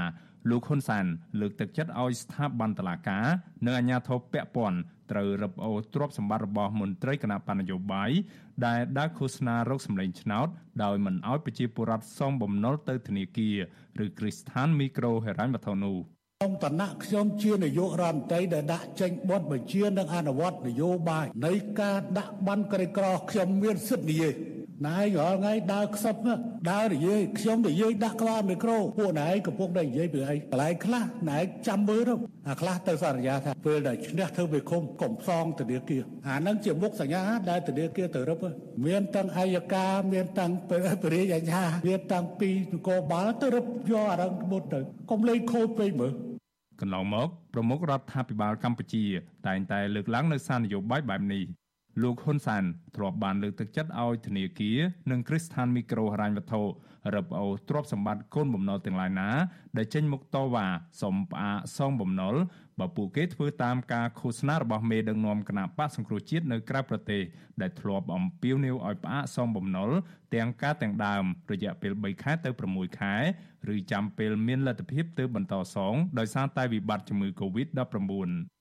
លោកហ៊ុនសានលើកទឹកចិត្តឲ្យស្ថាប័នតុលាការនិងអាជ្ញាធរពាក់ព័ន្ធ ត្រូវរឹបអូសទ្រព្យសម្បត្តិរបស់មន្ត្រីគណៈបណ្ឌនយោបាយដែលដើរឃោសនារោគសម្លេងឆ្នោតដោយមិនអោយប្រជាពលរដ្ឋសងបំណុលទៅធនាគារឬគ្រឹះស្ថានមីក្រូហិរញ្ញវត្ថុនោះក្នុងឋានៈខ្ញុំជានាយករដ្ឋមន្ត្រីដែលដាក់ចេញបទបញ្ជានិងអនុវត្តនយោបាយនៃការដាក់បានក្រីក្រខ្ញុំមានសិទ្ធិនិយាយ ណៃរាល់ថ្ងៃដើរខ្សឹបដើរនិយាយខ្ញុំនិយាយដាក់ក្បាលមីក្រូពួកណៃកំពុងតែនិយាយពីអីកន្លែងខ្លះណៃចាំមើលទៅអាខ្លះទៅសន្យាថាពេលដែលឈ្នះធ្វើវិឃុំកុំផ្សងធនាគារអានឹងជាមុខសញ្ញាដែលធនាគារទៅរឹបមានទាំងអัยការមានទាំងពរិយាញ្ញាមានទាំងពីនគរបាលទៅរឹបយកអារឹងមុតទៅកុំលេងខូចពេកមើលកន្លងមកប្រមុខរដ្ឋាភិបាលកម្ពុជា តែងតែលើកឡើងនៅសារនយោបាយបែបនេះ លោកហ៊ុនសានធ្លាប់បានលើកទឹកចិត្តឲ្យធនាគារនិងគ្រឹះស្ថានមីក្រូហិរញ្ញវត្ថុរឹបអូសទ្រព្យសម្បត្តិកូនបំណុលទាំងឡាយណាដែលចេញមុខតវ៉ាសុំផ្អាកសងបំណុលបើពួកគេធ្វើតាមការឃោសនារបស់មេដឹកនាំគណៈបកសង្គ្រោះជាតិនៅក្រៅប្រទេសដែលធ្លាប់អំពាវនាវឲ្យផ្អាកសងបំណុលទាំងការទាំងដើមរយៈពេល3ខែទៅ6ខែឬចាំពេលមានលទ្ធភាពទើបបន្តសងដោយសារតែវិបត្តិជំងឺ Covid-19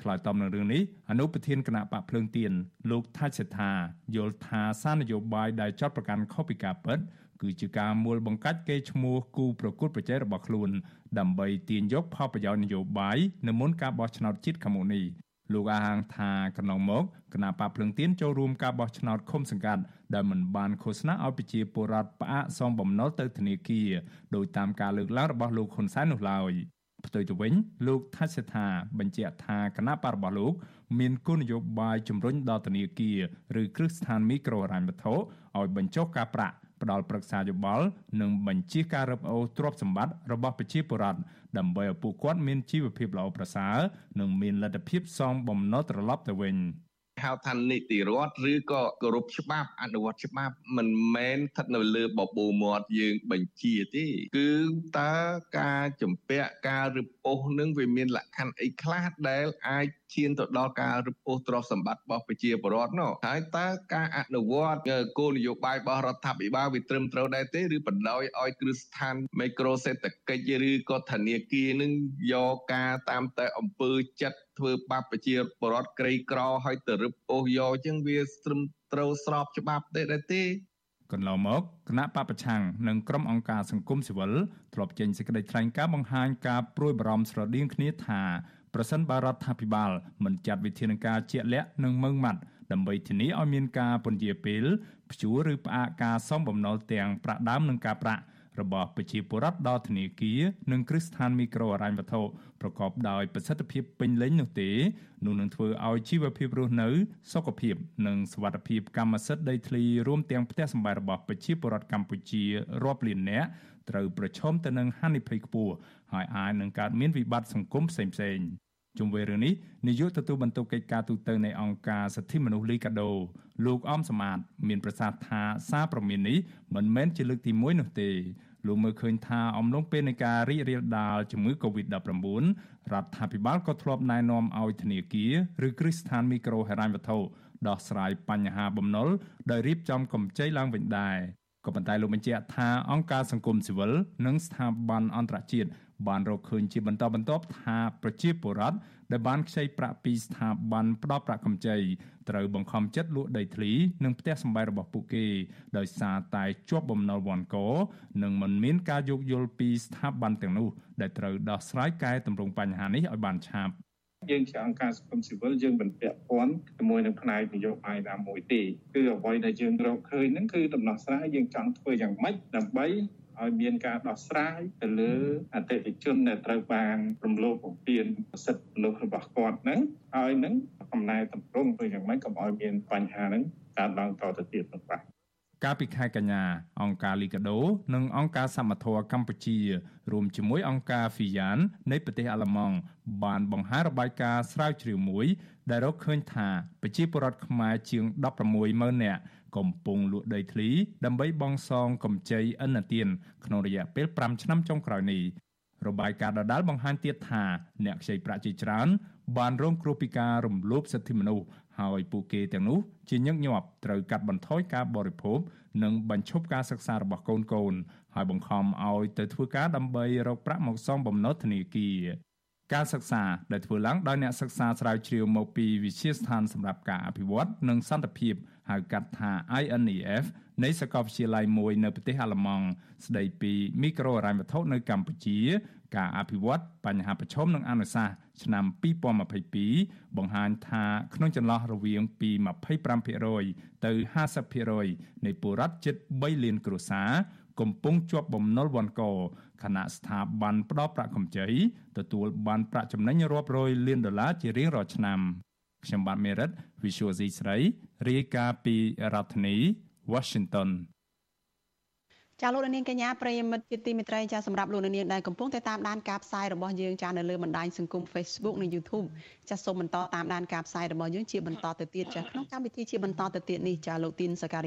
ឆ្លើយតបនឹងរឿងនេះអនុប្រធានគណៈបកភ្លើងទៀនលោកថាច់សេដ្ឋាយល់ថាសារនយោបាយដែលចាត់ប្រកាន់ខុសពីការពិតគឺជាការមូលបង្កាច់កេរ្តិ៍ឈ្មោះគូប្រកួតប្រជែងរបស់ខ្លួន ដើម្បីទាញយកផលប្រយោជន៍នយោបាយនៅមុនការបោះឆ្នោតជាតិខាងមុខនេះលោកអាហាងថាកន្លងមកគណៈបកភ្លឹងទៀនចូលរួមការបោះឆ្នោតឃុំសង្កាត់ដែលមិនបានឃោសនាឲ្យប្រជាពលរដ្ឋផ្អាកសងបំណុលទៅធនាគារដោយតាមការលើកឡើងរបស់លោកហ៊ុនសែននោះឡើយ ផ្ទុយទៅវិញលោកថាច់សេដ្ឋាបញ្ជាក់ថាគណៈបករបស់លោក មានគោលនយោបាយជំរុញដល់ធនាគារឬគ្រឹះស្ថានមីក្រូហិរញ្ញវត្ថុឲ្យបញ្ចុះការប្រាក់ផ្ដល់ប្រឹក្សាយោបល់និងបញ្ជាការរឹបអូសទ្រព្យសម្បត្តិរបស់ប្រជាពលរដ្ឋដើម្បីឲ្យពួកគាត់មានជីវភាពល្អប្រសើរនិងមានលទ្ធភាពសងបំណុលត្រឡប់ទៅវិញ។ ហៅថានីតិរដ្ឋឬក៏គោរពច្បាប់អនុវត្តច្បាប់មិនមែនស្ថិតនៅលើបបូរមាត់យើងបញ្ជាទេ គឺតើការជំពាក់ការរឹបអូសនឹងវាមានលក្ខខណ្ឌអីខ្លះដែលអាចឈានទៅដល់ការរឹបអូសទ្រព្យសម្បត្តិរបស់ប្រជាពលរដ្ឋនោះហើយតើការអនុវត្តគោលនយោបាយរបស់រដ្ឋាភិបាលវាត្រឹមត្រូវដែរទេឬបណ្ដោយឲ្យគ្រឹះស្ថានមីក្រូសេដ្ឋកិច្ចឬក៏ធនាគារនឹងយកការតាមតែអំពើចិត្តធ្វើបាបប្រជាពលរដ្ឋក្រីក្រឲ្យទៅរឹបអូសយកចឹងវាត្រឹមត្រូវស្របច្បាប់ទេដែរទេកន្លងមកគណៈបពប្រឆាំងនិងក្រុមអង្គការសង្គមស៊ីវិលធ្លាប់ចេញសេចក្តីថ្លែងការណ៍បង្ហាញការព្រួយបារម្ភស្រដៀងគ្នាថា ប្រសិនបើរដ្ឋាភិបាលមិនចាត់វិធានការជាក់លាក់និងម៉ឺងម៉ាត់ដើម្បីធានាឲ្យមានការពន្យាពេលព្យួរឬផ្អាកការសងបំណុលទាំងប្រាក់ដើមនិងការប្រាក់របស់ប្រជាពលរដ្ឋដល់ធនាគារនិងគ្រឹះស្ថានមីក្រូហិរញ្ញវត្ថុប្រកបដោយប្រសិទ្ធភាពពេញលេញនោះទេនោះនឹងធ្វើឲ្យជីវភាពរស់នៅ សុខភាព និងសុវត្ថិភាពកម្មសិទ្ធិដីធ្លីរួមទាំងផ្ទះសម្បែងរបស់ប្រជាពលរដ្ឋកម្ពុជារាប់លាននាក់ត្រូវប្រឈមទៅនឹងហានិភ័យខ្ពស់ហើយអាចនឹងកើតមានវិបត្តិសង្គមផ្សេងៗ ជុំវិញរឿងនេះនាយកទទួលបន្ទុកកិច្ចការទូតនៃអង្គការសិទ្ធិមនុស្សលីកាដូលោកអមសមាត មានប្រសាសន៍ថាសារព្រមាននេះមិនមែនជាលើកទី1នោះទេលោកមើលឃើញថាអំឡុងពេលនៃការរីករាលដាលជំងឺ Covid-19 រដ្ឋាភិបាលក៏ធ្លាប់ណែនាំឲ្យធនាគារឬគ្រឹះស្ថានមីក្រូហិរញ្ញវត្ថុដោះស្រាយបញ្ហាបំណុលដោយរៀបចំកម្ចីឡើងវិញដែរក៏ប៉ុន្តែលោកបញ្ជាក់ថាអង្គការសង្គមស៊ីវិលនិងស្ថាប័នអន្តរជាតិ បានរកឃើញជាបន្តបន្ទាប់ថាប្រជាពលរដ្ឋដែលបានខ្ចីប្រាក់ពីស្ថាប័នផ្ដល់ប្រាក់កម្ចីត្រូវបង្ខំចិត្តលក់ដីធ្លីនិងផ្ទះសម្បែងរបស់ពួកគេដោយសារតែជាប់បំណុលវ៉ាន់កនិងមិនមានការយោគយល់ពីស្ថាប័នទាំងនោះដែលត្រូវដោះស្រាយកែតម្រង់បញ្ហានេះឲ្យបានឆាប់យើងជាអង្គការសង្គមស៊ីវិលយើងមិនពាក់ព័ន្ធជាមួយនឹងផ្នែកនយោបាយណាមួយទេគឺអ្វីដែលយើងរកឃើញហ្នឹងគឺដំណោះស្រាយយើងចង់ធ្វើយ៉ាងម៉េចដើម្បី ឲ្យមានការដោះស្រាយទៅលើអតិថិជនដែលត្រូវបានរំលោភបំពានសិទ្ធិមនុស្សរបស់គាត់ហ្នឹងហើយនឹងកំណែតម្រង់ទៅយ៉ាងម៉េចកុំឲ្យមានបញ្ហាហ្នឹងកើតឡើងតទៅទៀតនោះបាទកាលពីខែកញ្ញាអង្គការលីកាដូ និងអង្គការសមត្ថៈកម្ពុជារួមជាមួយអង្គការ FIAN នៃប្រទេសអាល្លឺម៉ង់បានបង្ហាញរបាយការណ៍ស្រាវជ្រាវមួយ ដែលរកឃើញថាប្រជាពលរដ្ឋខ្មែរជាង160000នាក់ កំពុងលក់ដីធ្លីដើម្បីបង់សងកម្ចីឥណទានក្នុងរយៈពេល5ឆ្នាំចុងក្រោយនេះរបាយការណ៍ដដែលបង្ហាញទៀតថាអ្នកខ្ចីប្រាក់ជាច្រើន បានរងគ្រោះពីការរំលោភសិទ្ធិមនុស្សហើយពួកគេទាំងនោះជាញឹកញាប់ត្រូវកាត់បន្ថយការបរិភោគនិងបញ្ឈប់ការសិក្សារបស់កូនកូនហើយបង្ខំឲ្យទៅធ្វើការដើម្បីរកប្រាក់មកសងបំណុលធនាគារ ការសិក្សាដែលធ្វើឡើងដោយអ្នកសិក្សាស្រាវជ្រាវមកពីវិទ្យាស្ថានសម្រាប់ការអភិវឌ្ឍនិងសន្តិភាពហៅកាត់ថា INEF នៃសាកលវិទ្យាល័យមួយនៅប្រទេសអាល្លឺម៉ង់ស្ដីពីមីក្រូហិរញ្ញវត្ថុនៅកម្ពុជា ការអភិវឌ្ឍបញ្ហាប្រឈមនិងអនុសាសន៍ឆ្នាំ2022បង្ហាញថាក្នុងចន្លោះរវាងពី25%ទៅ50%នៃពលរដ្ឋជិត3លានគ្រួសារ កំពុងជាប់បំណុលវណ្ឌកខណៈស្ថាប័នផ្ដល់ប្រាក់កម្ចីទទួលបានប្រាក់ចំណេញរាប់រយលានដុល្លារជារៀងរាល់ឆ្នាំខ្ញុំបាទមេរិត Visual C ស្រីរាយការណ៍ពីរដ្ឋធានី Washington ចាលោកនាងកញ្ញាប្រិយមិត្តជាទីមេត្រីចាសម្រាប់លោកនាងដែលកំពុងតែតាមដានការផ្សាយរបស់យើងចានៅលើបណ្ដាញសង្គម Facebook និង YouTube ចាសូមបន្តតាមដានការផ្សាយរបស់យើងជាបន្តទៅទៀតចាក្នុងកម្មវិធីជាបន្តទៅទៀតនេះចាលោកទីនសការី